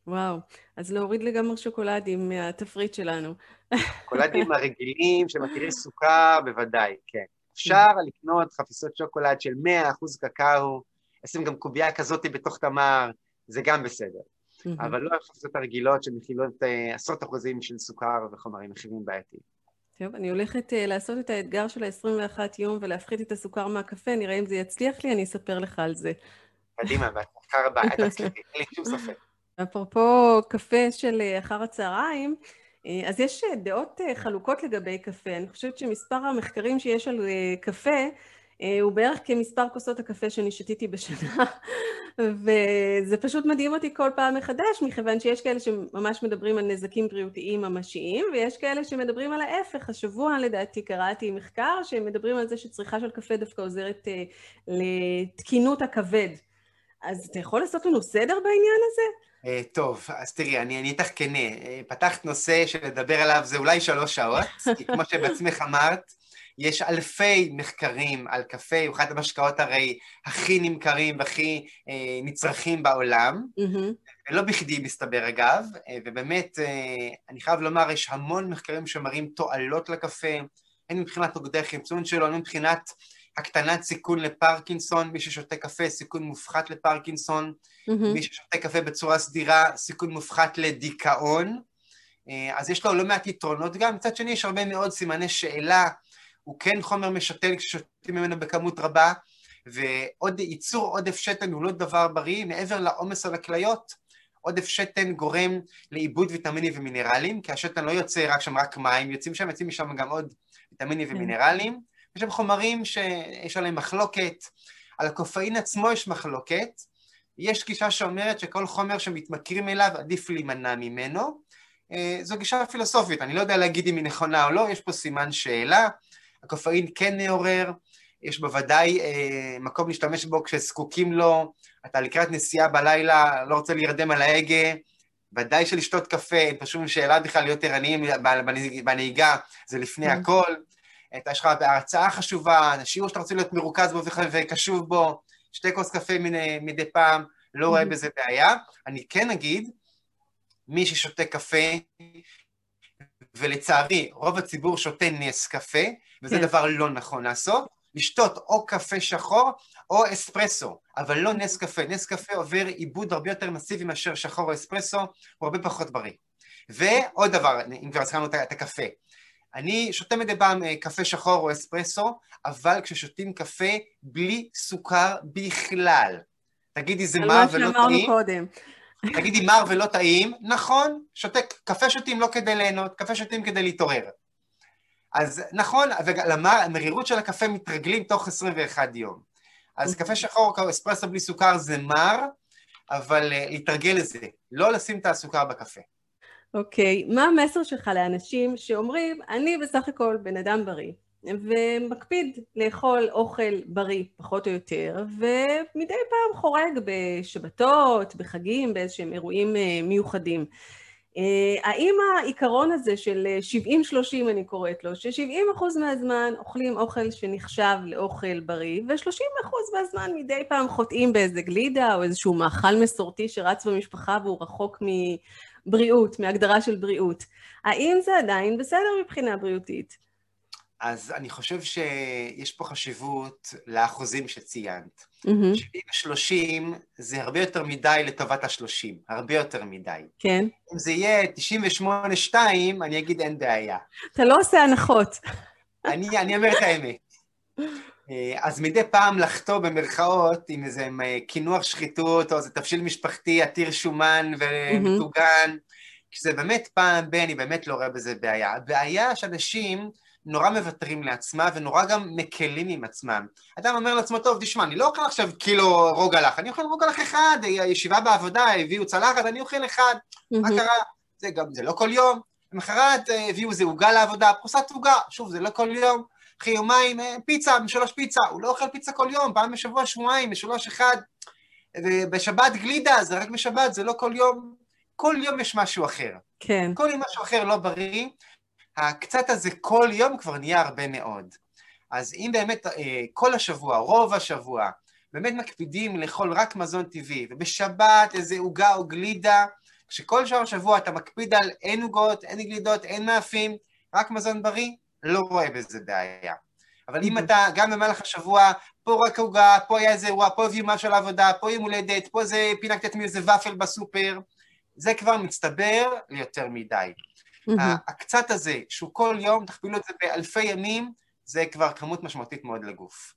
וואו, אז להוריד לגמרי שוקולדים מהתפריט שלנו. שוקולדים הרגילים שמטילים סוכר, בוודאי, כן. אפשר לקנות חפיסות שוקולד של 100% קקאו, לשים גם קובייה כזאת בתוך תמר, זה גם בסדר. Mm-hmm. אבל לא החפיסות הרגילות שמכילות uh, עשרות אחוזים של סוכר וחומרים אחרים בעייתיים. טוב, אני הולכת uh, לעשות את האתגר של ה-21 יום ולהפחית את הסוכר מהקפה, נראה אם זה יצליח לי, אני אספר לך על זה. קדימה, בהצלחה רבה, את תצליחי, אין לי שום ספק. אפרופו קפה של אה, אחר הצהריים, אז יש דעות חלוקות לגבי קפה. אני חושבת שמספר המחקרים שיש על קפה אה, הוא בערך כמספר כוסות הקפה שאני שתיתי בשנה, וזה פשוט מדהים אותי כל פעם מחדש, מכיוון שיש כאלה שממש מדברים על נזקים בריאותיים ממשיים, ויש כאלה שמדברים על ההפך. השבוע לדעתי קראתי מחקר שמדברים על זה שצריכה של קפה דווקא עוזרת uh, לתקינות הכבד. אז אתה יכול לעשות לנו סדר בעניין הזה? Uh, טוב, אז תראי, אני אהיה איתך כנה. פתחת נושא שלדבר עליו זה אולי שלוש שעות, כי כמו שבעצמך אמרת, יש אלפי מחקרים על קפה, הוא אחד המשקאות הרי הכי נמכרים והכי אה, נצרכים בעולם, mm-hmm. לא בכדי מסתבר אגב, אה, ובאמת אה, אני חייב לומר, יש המון מחקרים שמראים תועלות לקפה, הן מבחינת נוגדי החמצון שלו, הן מבחינת הקטנת סיכון לפרקינסון, מי ששותה קפה סיכון מופחת לפרקינסון, mm-hmm. מי ששותה קפה בצורה סדירה סיכון מופחת לדיכאון, אה, אז יש לו לא מעט יתרונות גם, מצד שני יש הרבה מאוד סימני שאלה הוא כן חומר משתן כששותים ממנו בכמות רבה, ועוד ייצור עודף שתן הוא לא דבר בריא, מעבר לעומס על הכליות, עודף שתן גורם לאיבוד ויטמינים ומינרלים, כי השתן לא יוצא רק שם רק מים, יוצאים שם, יוצאים משם גם עוד ויטמינים כן. ומינרלים. יש שם חומרים שיש עליהם מחלוקת, על הקופאין עצמו יש מחלוקת, יש גישה שאומרת שכל חומר שמתמכרים אליו עדיף להימנע ממנו. אה, זו גישה פילוסופית, אני לא יודע להגיד אם היא נכונה או לא, יש פה סימן שאלה. הקופאין כן מעורר, יש בוודאי אה, מקום להשתמש בו כשזקוקים לו, אתה לקראת נסיעה בלילה, לא רוצה להירדם על ההגה, ודאי שלשתות קפה, אין פה שום שאלה בכלל להיות ערניים בנהיגה, זה לפני mm. הכל. יש לך הרצאה חשובה, שיעור שאתה רוצה להיות מרוכז בו וקשוב בו, שתי כוס קפה מדי, מדי פעם, לא רואה mm-hmm. בזה בעיה. אני כן אגיד, מי ששותה קפה ולצערי, רוב הציבור שותה נס קפה, וזה כן. דבר לא נכון לעשות, לשתות או קפה שחור או אספרסו, אבל לא נס קפה. נס קפה עובר עיבוד הרבה יותר מסיבי מאשר שחור או אספרסו, הוא הרבה פחות בריא. ועוד דבר, אם כבר הזכרנו את הקפה, אני שותה מדי פעם אה, קפה שחור או אספרסו, אבל כששותים קפה בלי סוכר בכלל. תגידי, זה מר ולא טעים? קודם. תגידי, מר ולא טעים? נכון, שותה, קפה שותים לא כדי ליהנות, קפה שותים כדי להתעורר. אז נכון, ולמרירות של הקפה מתרגלים תוך 21 יום. אז קפה שחור אספרסו בלי סוכר זה מר, אבל uh, להתרגל לזה, לא לשים את הסוכר בקפה. אוקיי, okay. מה המסר שלך לאנשים שאומרים, אני בסך הכל בן אדם בריא, ומקפיד לאכול אוכל בריא, פחות או יותר, ומדי פעם חורג בשבתות, בחגים, באיזשהם אירועים uh, מיוחדים. Uh, האם העיקרון הזה של 70-30 אני קוראת לו, ש-70% מהזמן אוכלים אוכל שנחשב לאוכל בריא, ו-30% מהזמן מדי פעם חוטאים באיזה גלידה או איזשהו מאכל מסורתי שרץ במשפחה והוא רחוק מבריאות, מהגדרה של בריאות, האם זה עדיין בסדר מבחינה בריאותית? אז אני חושב שיש פה חשיבות לאחוזים שציינת. Mm-hmm. 70-30 זה הרבה יותר מדי לטובת ה-30, הרבה יותר מדי. כן. אם זה יהיה 98-2, אני אגיד אין בעיה. אתה לא עושה הנחות. אני, אני אומר את האמת. אה, אז מדי פעם לחטוא במרכאות עם איזה קינוח שחיתות או איזה תבשיל משפחתי עתיר שומן ומטוגן, mm-hmm. כשזה באמת פעם ב, אני באמת לא רואה בזה בעיה. הבעיה שאנשים... נורא מוותרים לעצמה ונורא גם מקלים עם עצמם. אדם אומר לעצמו, טוב, תשמע, אני לא אוכל עכשיו קילו רוגלח, אני אוכל רוגלח אחד, ישיבה בעבודה, הביאו צלחת, אני אוכל אחד, מה קרה? זה גם, זה לא כל יום. למחרת אה, הביאו איזה עוגה לעבודה, פרוסת עוגה, שוב, זה לא כל יום. אחרי יומיים, אה, פיצה, משלוש פיצה, הוא לא אוכל פיצה כל יום, פעם בשבוע, שבועיים, משלוש אחד. ובשבת גלידה, זה רק בשבת, זה לא כל יום. כל יום יש משהו אחר. כן. כל יום משהו אחר לא בריא, הקצת הזה כל יום כבר נהיה הרבה מאוד. אז אם באמת אה, כל השבוע, רוב השבוע, באמת מקפידים לאכול רק מזון טבעי, ובשבת איזה עוגה או גלידה, כשכל שאר השבוע אתה מקפיד על אין עוגות, אין גלידות, אין מאפים, רק מזון בריא, לא רואה בזה בעיה. אבל אם אתה גם במהלך השבוע, פה רק עוגה, פה היה איזה אירוע, פה הביאו משהו לעבודה, פה יום הולדת, פה זה פינקת מאיזה ופל בסופר, זה כבר מצטבר ליותר מדי. הקצת הזה, שהוא כל יום, תכפילו את זה באלפי ימים, זה כבר כמות משמעותית מאוד לגוף.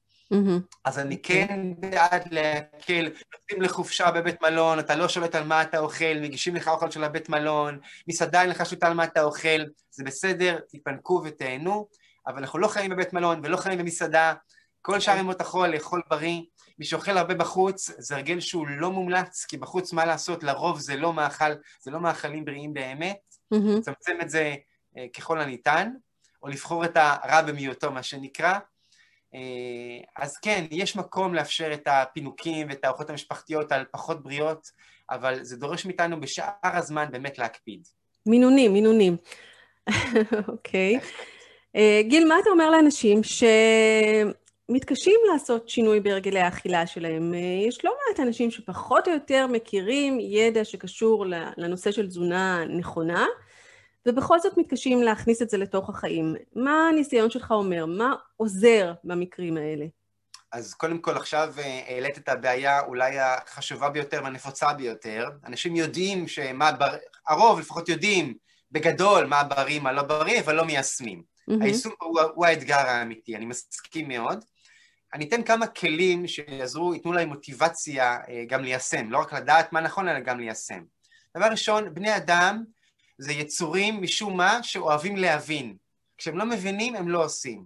אז אני כן בעד להקל, נוסעים לחופשה בבית מלון, אתה לא שולט על מה אתה אוכל, מגישים לך אוכל של הבית מלון, מסעדה אין לך שולט על מה אתה אוכל, זה בסדר, תתפנקו ותהנו, אבל אנחנו לא חיים בבית מלון ולא חיים במסעדה, כל שאר ימות החול לאכול בריא, מי שאוכל הרבה בחוץ, זה הרגל שהוא לא מומלץ, כי בחוץ מה לעשות, לרוב זה לא מאכל, זה לא מאכלים בריאים באמת, לצמצם mm-hmm. את זה uh, ככל הניתן, או לבחור את הרע במיעוטו, מה שנקרא. Uh, אז כן, יש מקום לאפשר את הפינוקים ואת הארוחות המשפחתיות על פחות בריאות, אבל זה דורש מאיתנו בשאר הזמן באמת להקפיד. מינונים, מינונים. אוקיי. okay. אה, uh, גיל, מה אתה אומר לאנשים שמתקשים לעשות שינוי בהרגלי האכילה שלהם? Uh, יש לא מעט אנשים שפחות או יותר מכירים ידע שקשור לנושא של תזונה נכונה, ובכל זאת מתקשים להכניס את זה לתוך החיים. מה הניסיון שלך אומר? מה עוזר במקרים האלה? אז קודם כל עכשיו אה, העלית את הבעיה אולי החשובה ביותר והנפוצה ביותר. אנשים יודעים שמה, בר... הרוב לפחות יודעים בגדול מה בריא, מה לא בריא, אבל לא מיישמים. Mm-hmm. היישום הוא, הוא האתגר האמיתי, אני מסכים מאוד. אני אתן כמה כלים שיעזרו, ייתנו להם מוטיבציה אה, גם ליישם, לא רק לדעת מה נכון, אלא גם ליישם. דבר ראשון, בני אדם זה יצורים משום מה שאוהבים להבין. כשהם לא מבינים, הם לא עושים.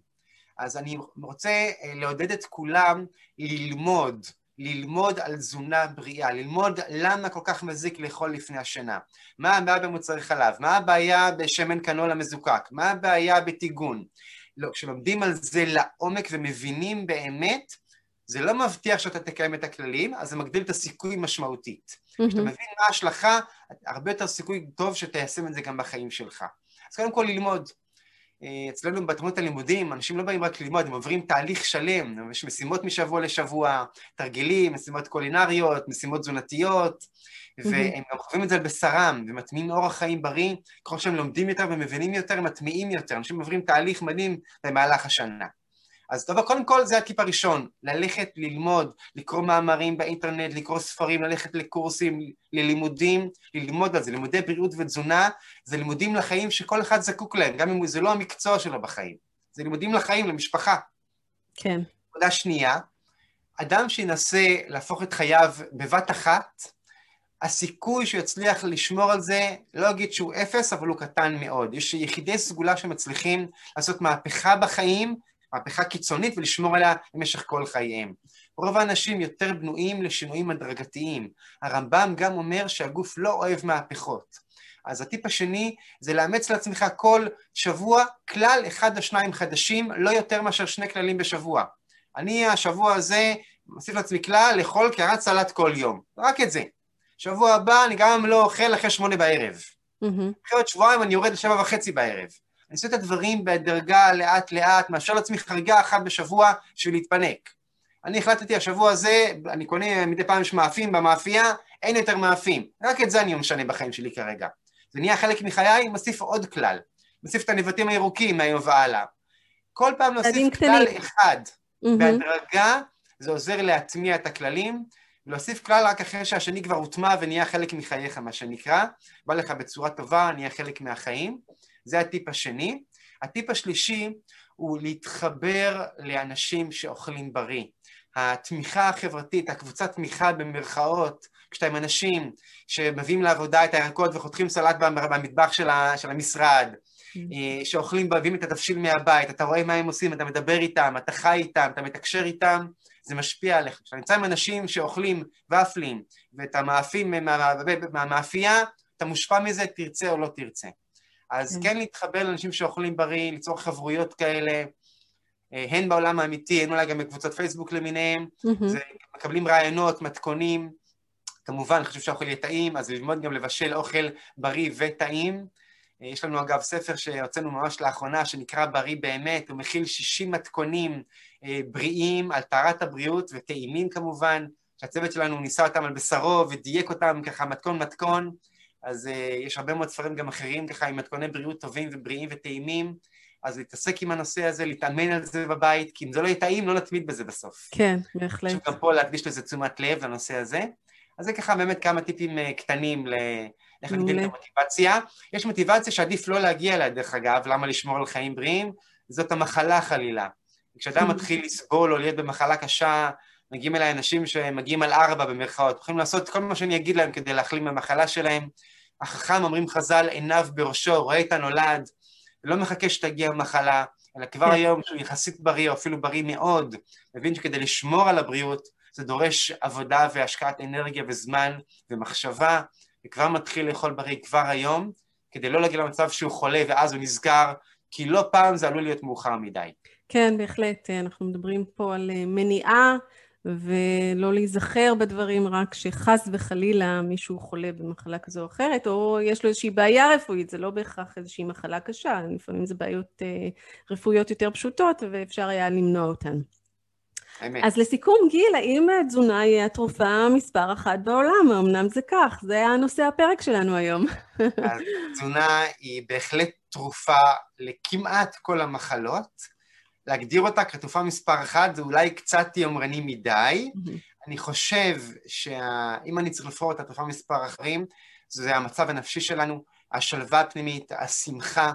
אז אני רוצה אה, לעודד את כולם ללמוד, ללמוד על תזונה בריאה, ללמוד למה כל כך מזיק לאכול לפני השינה, מה הבעיה במוצרי חלב, מה הבעיה בשמן קנולה מזוקק, מה הבעיה בטיגון. לא, כשלומדים על זה לעומק ומבינים באמת, זה לא מבטיח שאתה תקיים את הכללים, אז זה מגדיל את הסיכוי משמעותית. Mm-hmm. כשאתה מבין מה ההשלכה, הרבה יותר סיכוי טוב שתיישם את זה גם בחיים שלך. אז קודם כל ללמוד. אה, אצלנו בתוכנית הלימודים, אנשים לא באים רק ללמוד, הם עוברים תהליך שלם, יש משימות משבוע לשבוע, תרגילים, משימות קולינריות, משימות תזונתיות, והם גם חווים את זה על בשרם, ומטמיעים אורח חיים בריא, ככל שהם לומדים יותר ומבינים יותר, מטמיעים יותר, אנשים עוברים תהליך מדהים במהלך השנה. אז טוב, קודם כל זה הטיפ הראשון, ללכת ללמוד, לקרוא מאמרים באינטרנט, לקרוא ספרים, ללכת לקורסים, ללימודים, ללמוד על זה, לימודי בריאות ותזונה, זה לימודים לחיים שכל אחד זקוק להם, גם אם זה לא המקצוע שלו בחיים, זה לימודים לחיים, למשפחה. כן. נקודה שנייה, אדם שינסה להפוך את חייו בבת אחת, הסיכוי שהוא יצליח לשמור על זה, לא אגיד שהוא אפס, אבל הוא קטן מאוד. יש יחידי סגולה שמצליחים לעשות מהפכה בחיים, מהפכה קיצונית ולשמור עליה במשך כל חייהם. רוב האנשים יותר בנויים לשינויים הדרגתיים. הרמב"ם גם אומר שהגוף לא אוהב מהפכות. אז הטיפ השני זה לאמץ לעצמך כל שבוע כלל אחד או שניים חדשים, לא יותר מאשר שני כללים בשבוע. אני השבוע הזה מוסיף לעצמי כלל לאכול קערת סלט כל יום. רק את זה. שבוע הבא אני גם לא אוכל אחרי שמונה בערב. Mm-hmm. אחרי עוד שבועיים אני יורד לשבע וחצי בערב. אני עושה את הדברים בדרגה לאט-לאט, מאשר לעצמי חריגה אחת בשבוע בשביל להתפנק. אני החלטתי השבוע הזה, אני קונה מדי פעם יש מאפים במאפייה, אין יותר מאפים. רק את זה אני משנה בחיים שלי כרגע. זה נהיה חלק מחיי, מוסיף עוד כלל. מוסיף את הנבטים הירוקים מהיום והלאה. כל פעם להוסיף כלל אחד. Mm-hmm. בהדרגה זה עוזר להטמיע את הכללים, ולהוסיף כלל רק אחרי שהשני כבר הוטמע ונהיה חלק מחייך, מה שנקרא. בא לך בצורה טובה, נהיה חלק מהחיים. זה הטיפ השני. הטיפ השלישי הוא להתחבר לאנשים שאוכלים בריא. התמיכה החברתית, הקבוצת תמיכה במרכאות, כשאתה עם אנשים שמביאים לעבודה את הירקות וחותכים סלט במטבח של, המשרד, mm. שאוכלים, מביאים את התבשיל מהבית, אתה רואה מה הם עושים, אתה מדבר איתם, אתה חי איתם, אתה מתקשר איתם, זה משפיע עליך. כשאתה נמצא עם אנשים שאוכלים ופלים ואת המאפים מהמאפייה, אתה מושפע מזה, תרצה או לא תרצה. אז כן, כן להתחבר לאנשים שאוכלים בריא, ליצור חברויות כאלה, אה, הן בעולם האמיתי, הן אולי גם בקבוצות פייסבוק למיניהם, זה, מקבלים רעיונות, מתכונים, כמובן חשוב שהאוכל יהיה טעים, אז ללמוד גם לבשל אוכל בריא וטעים. אה, יש לנו אגב ספר שהוצאנו ממש לאחרונה, שנקרא בריא באמת, הוא מכיל 60 מתכונים אה, בריאים על טהרת הבריאות וטעימים כמובן, שהצוות שלנו ניסה אותם על בשרו ודייק אותם ככה מתכון מתכון. אז uh, יש הרבה מאוד ספרים גם אחרים ככה עם מתכוני בריאות טובים ובריאים וטעימים, אז להתעסק עם הנושא הזה, להתאמן על זה בבית, כי אם זה לא יהיה טעים, לא נתמיד בזה בסוף. כן, בהחלט. חשוב גם פה להקדיש לזה תשומת לב, לנושא הזה. אז זה ככה באמת כמה טיפים uh, קטנים ל... איך להגדיל את המוטיבציה. יש מוטיבציה שעדיף לא להגיע אליה, דרך אגב, למה לשמור על חיים בריאים? זאת המחלה חלילה. כשאדם מתחיל לסבול או להיות במחלה קשה, מגיעים אליי אנשים שמגיעים על ארבע במרכאות, יכולים לעשות כל מה שאני אגיד להם כדי להחלים מהמחלה שלהם. החכם, אומרים חז"ל, עיניו בראשו, רואה את הנולד, לא מחכה שתגיע המחלה, אלא כבר כן. היום שהוא יחסית בריא, או אפילו בריא מאוד, מבין שכדי לשמור על הבריאות זה דורש עבודה והשקעת אנרגיה וזמן ומחשבה, וכבר מתחיל לאכול בריא כבר היום, כדי לא להגיע למצב שהוא חולה ואז הוא נזכר, כי לא פעם זה עלול להיות מאוחר מדי. כן, בהחלט. אנחנו מדברים פה על אה, מניעה ולא להיזכר בדברים רק שחס וחלילה מישהו חולה במחלה כזו או אחרת, או יש לו איזושהי בעיה רפואית, זה לא בהכרח איזושהי מחלה קשה, לפעמים זה בעיות אה, רפואיות יותר פשוטות ואפשר היה למנוע אותן. האמת. אז לסיכום, גיל, האם תזונה היא התרופה מספר אחת בעולם? אמנם זה כך, זה היה נושא הפרק שלנו היום. אז תזונה היא בהחלט תרופה לכמעט כל המחלות. להגדיר אותה כתרופה מספר אחת זה אולי קצת יומרני מדי. Mm-hmm. אני חושב שאם אני צריך לבחור את התרופה מספר אחרים, זה המצב הנפשי שלנו, השלווה הפנימית, השמחה,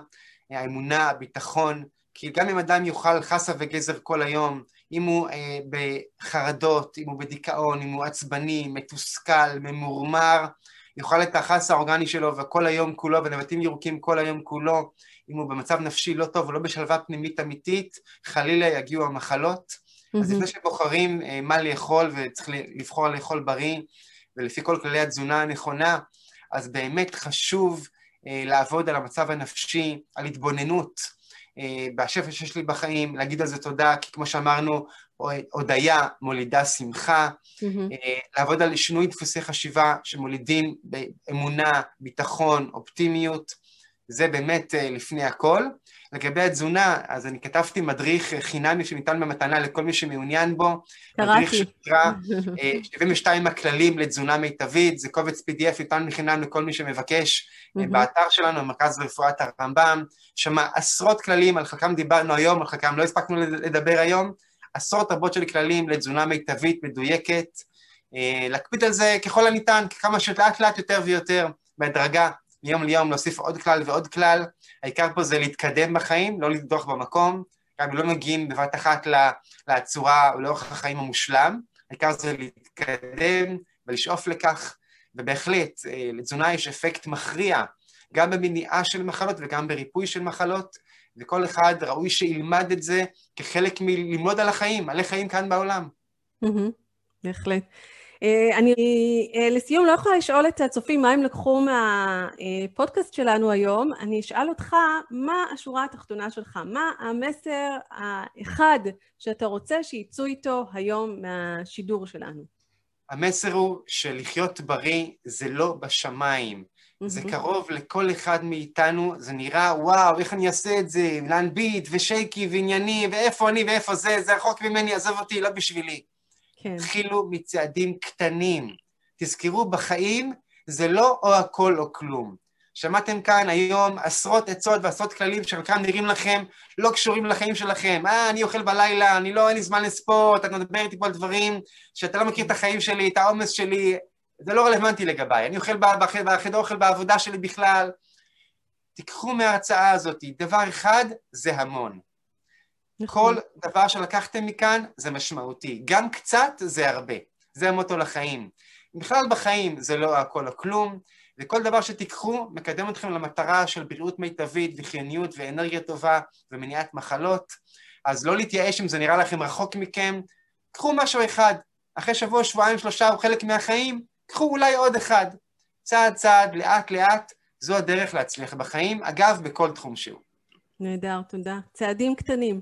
האמונה, הביטחון, כי גם אם אדם יאכל חסה וגזר כל היום, אם הוא אה, בחרדות, אם הוא בדיכאון, אם הוא עצבני, מתוסכל, ממורמר, יאכל את החסה האורגני שלו וכל היום כולו, ונבטים ירוקים כל היום כולו, אם הוא במצב נפשי לא טוב או לא בשלווה פנימית אמיתית, חלילה יגיעו המחלות. Mm-hmm. אז לפני שבוחרים אה, מה לאכול וצריך לבחור לאכול בריא ולפי כל כללי התזונה הנכונה, אז באמת חשוב אה, לעבוד על המצב הנפשי, על התבוננות אה, בשפל שיש לי בחיים, להגיד על זה תודה, כי כמו שאמרנו, הודיה מולידה שמחה, mm-hmm. לעבוד על שינוי דפוסי חשיבה שמולידים באמונה, ביטחון, אופטימיות, זה באמת לפני הכל. לגבי התזונה, אז אני כתבתי מדריך חינמי שניתן במתנה לכל מי שמעוניין בו. קראתי. מדריך שנקרא 72 הכללים לתזונה מיטבית, זה קובץ PDF ניתן בחינם לכל מי שמבקש באתר שלנו, המרכז לרפואת הרמב"ם. שם עשרות כללים, על חלקם דיברנו היום, על חלקם לא הספקנו לדבר היום, עשרות רבות של כללים לתזונה מיטבית, מדויקת. להקפיד על זה ככל הניתן, כמה שלאט לאט יותר ויותר, בהדרגה, מיום ליום להוסיף עוד כלל ועוד כלל. העיקר פה זה להתקדם בחיים, לא לדוח במקום, גם לא מגיעים בבת אחת לצורה או לאורך החיים המושלם, העיקר זה להתקדם ולשאוף לכך, ובהחלט לתזונה יש אפקט מכריע, גם במניעה של מחלות וגם בריפוי של מחלות, וכל אחד ראוי שילמד את זה כחלק מללמוד על החיים, על החיים כאן בעולם. בהחלט. אני לסיום לא יכולה לשאול את הצופים מה הם לקחו מהפודקאסט שלנו היום, אני אשאל אותך מה השורה התחתונה שלך, מה המסר האחד שאתה רוצה שיצאו איתו היום מהשידור שלנו. המסר הוא שלחיות בריא זה לא בשמיים, זה קרוב לכל אחד מאיתנו, זה נראה וואו איך אני אעשה את זה, להנביט ושייקי וענייני ואיפה אני ואיפה זה, זה רחוק ממני, עזוב אותי, לא בשבילי. כן. התחילו מצעדים קטנים. תזכרו, בחיים זה לא או הכל או כלום. שמעתם כאן היום עשרות עצות ועשרות כללים שחלקם נראים לכם לא קשורים לחיים שלכם. אה, אני אוכל בלילה, אני לא, אין לי זמן לספורט, אתה מדבר איתי פה על דברים שאתה לא מכיר את החיים שלי, את העומס שלי, זה לא רלוונטי לגביי. אני אוכל בחדר אוכל בעבודה שלי בכלל. תיקחו מההרצאה הזאת, דבר אחד זה המון. כל דבר שלקחתם מכאן זה משמעותי. גם קצת זה הרבה. זה המוטו לחיים. בכלל בחיים זה לא הכל או כלום, וכל דבר שתיקחו מקדם אתכם למטרה של בריאות מיטבית וחיוניות ואנרגיה טובה ומניעת מחלות. אז לא להתייאש אם זה נראה לכם רחוק מכם, קחו משהו אחד. אחרי שבוע, שבועיים, שלושה הוא חלק מהחיים, קחו אולי עוד אחד. צעד צעד, לאט לאט, זו הדרך להצליח בחיים, אגב, בכל תחום שהוא. נהדר, תודה. צעדים קטנים.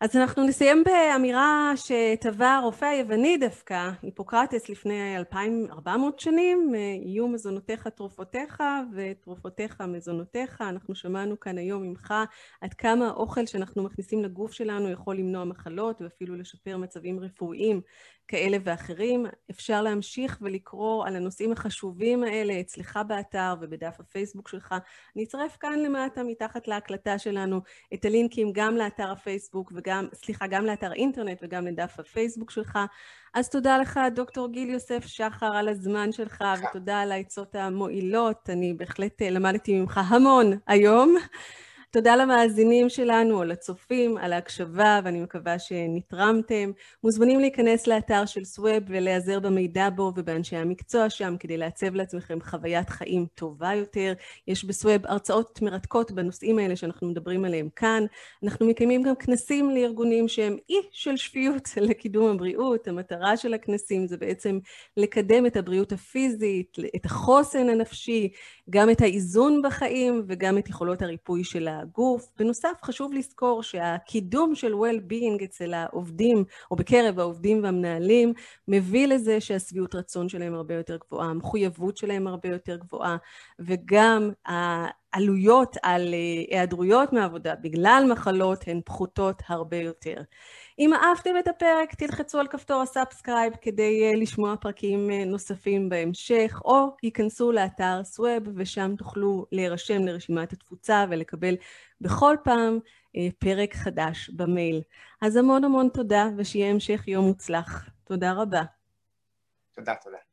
אז אנחנו נסיים באמירה שטבע הרופא היווני דווקא, היפוקרטס לפני 2400 שנים, יהיו מזונותיך תרופותיך ותרופותיך מזונותיך. אנחנו שמענו כאן היום ממך עד כמה האוכל שאנחנו מכניסים לגוף שלנו יכול למנוע מחלות ואפילו לשפר מצבים רפואיים כאלה ואחרים. אפשר להמשיך ולקרוא על הנושאים החשובים האלה אצלך באתר ובדף הפייסבוק שלך. אני אצרף כאן למטה מתחת להקלטה שלנו את הלינקים גם לאתר הפייסבוק וגם, סליחה, גם לאתר האינטרנט וגם לדף הפייסבוק שלך. אז תודה לך, דוקטור גיל יוסף שחר, על הזמן שלך, ותודה על העצות המועילות. אני בהחלט למדתי ממך המון היום. תודה למאזינים שלנו או לצופים על ההקשבה ואני מקווה שנתרמתם. מוזמנים להיכנס לאתר של סוואב ולהיעזר במידע בו ובאנשי המקצוע שם כדי לעצב לעצמכם חוויית חיים טובה יותר. יש בסוואב הרצאות מרתקות בנושאים האלה שאנחנו מדברים עליהם כאן. אנחנו מקיימים גם כנסים לארגונים שהם אי של שפיות לקידום הבריאות. המטרה של הכנסים זה בעצם לקדם את הבריאות הפיזית, את החוסן הנפשי, גם את האיזון בחיים וגם את יכולות הריפוי של הגוף. בנוסף, חשוב לזכור שהקידום של well-being אצל העובדים, או בקרב העובדים והמנהלים, מביא לזה שהשביעות רצון שלהם הרבה יותר גבוהה, המחויבות שלהם הרבה יותר גבוהה, וגם העלויות על היעדרויות מעבודה בגלל מחלות הן פחותות הרבה יותר. אם אהבתם את הפרק, תלחצו על כפתור ה subscribe כדי לשמוע פרקים נוספים בהמשך, או היכנסו לאתר סוואב ושם תוכלו להירשם לרשימת התפוצה ולקבל בכל פעם פרק חדש במייל. אז המון המון תודה ושיהיה המשך יום מוצלח. תודה רבה. תודה, תודה.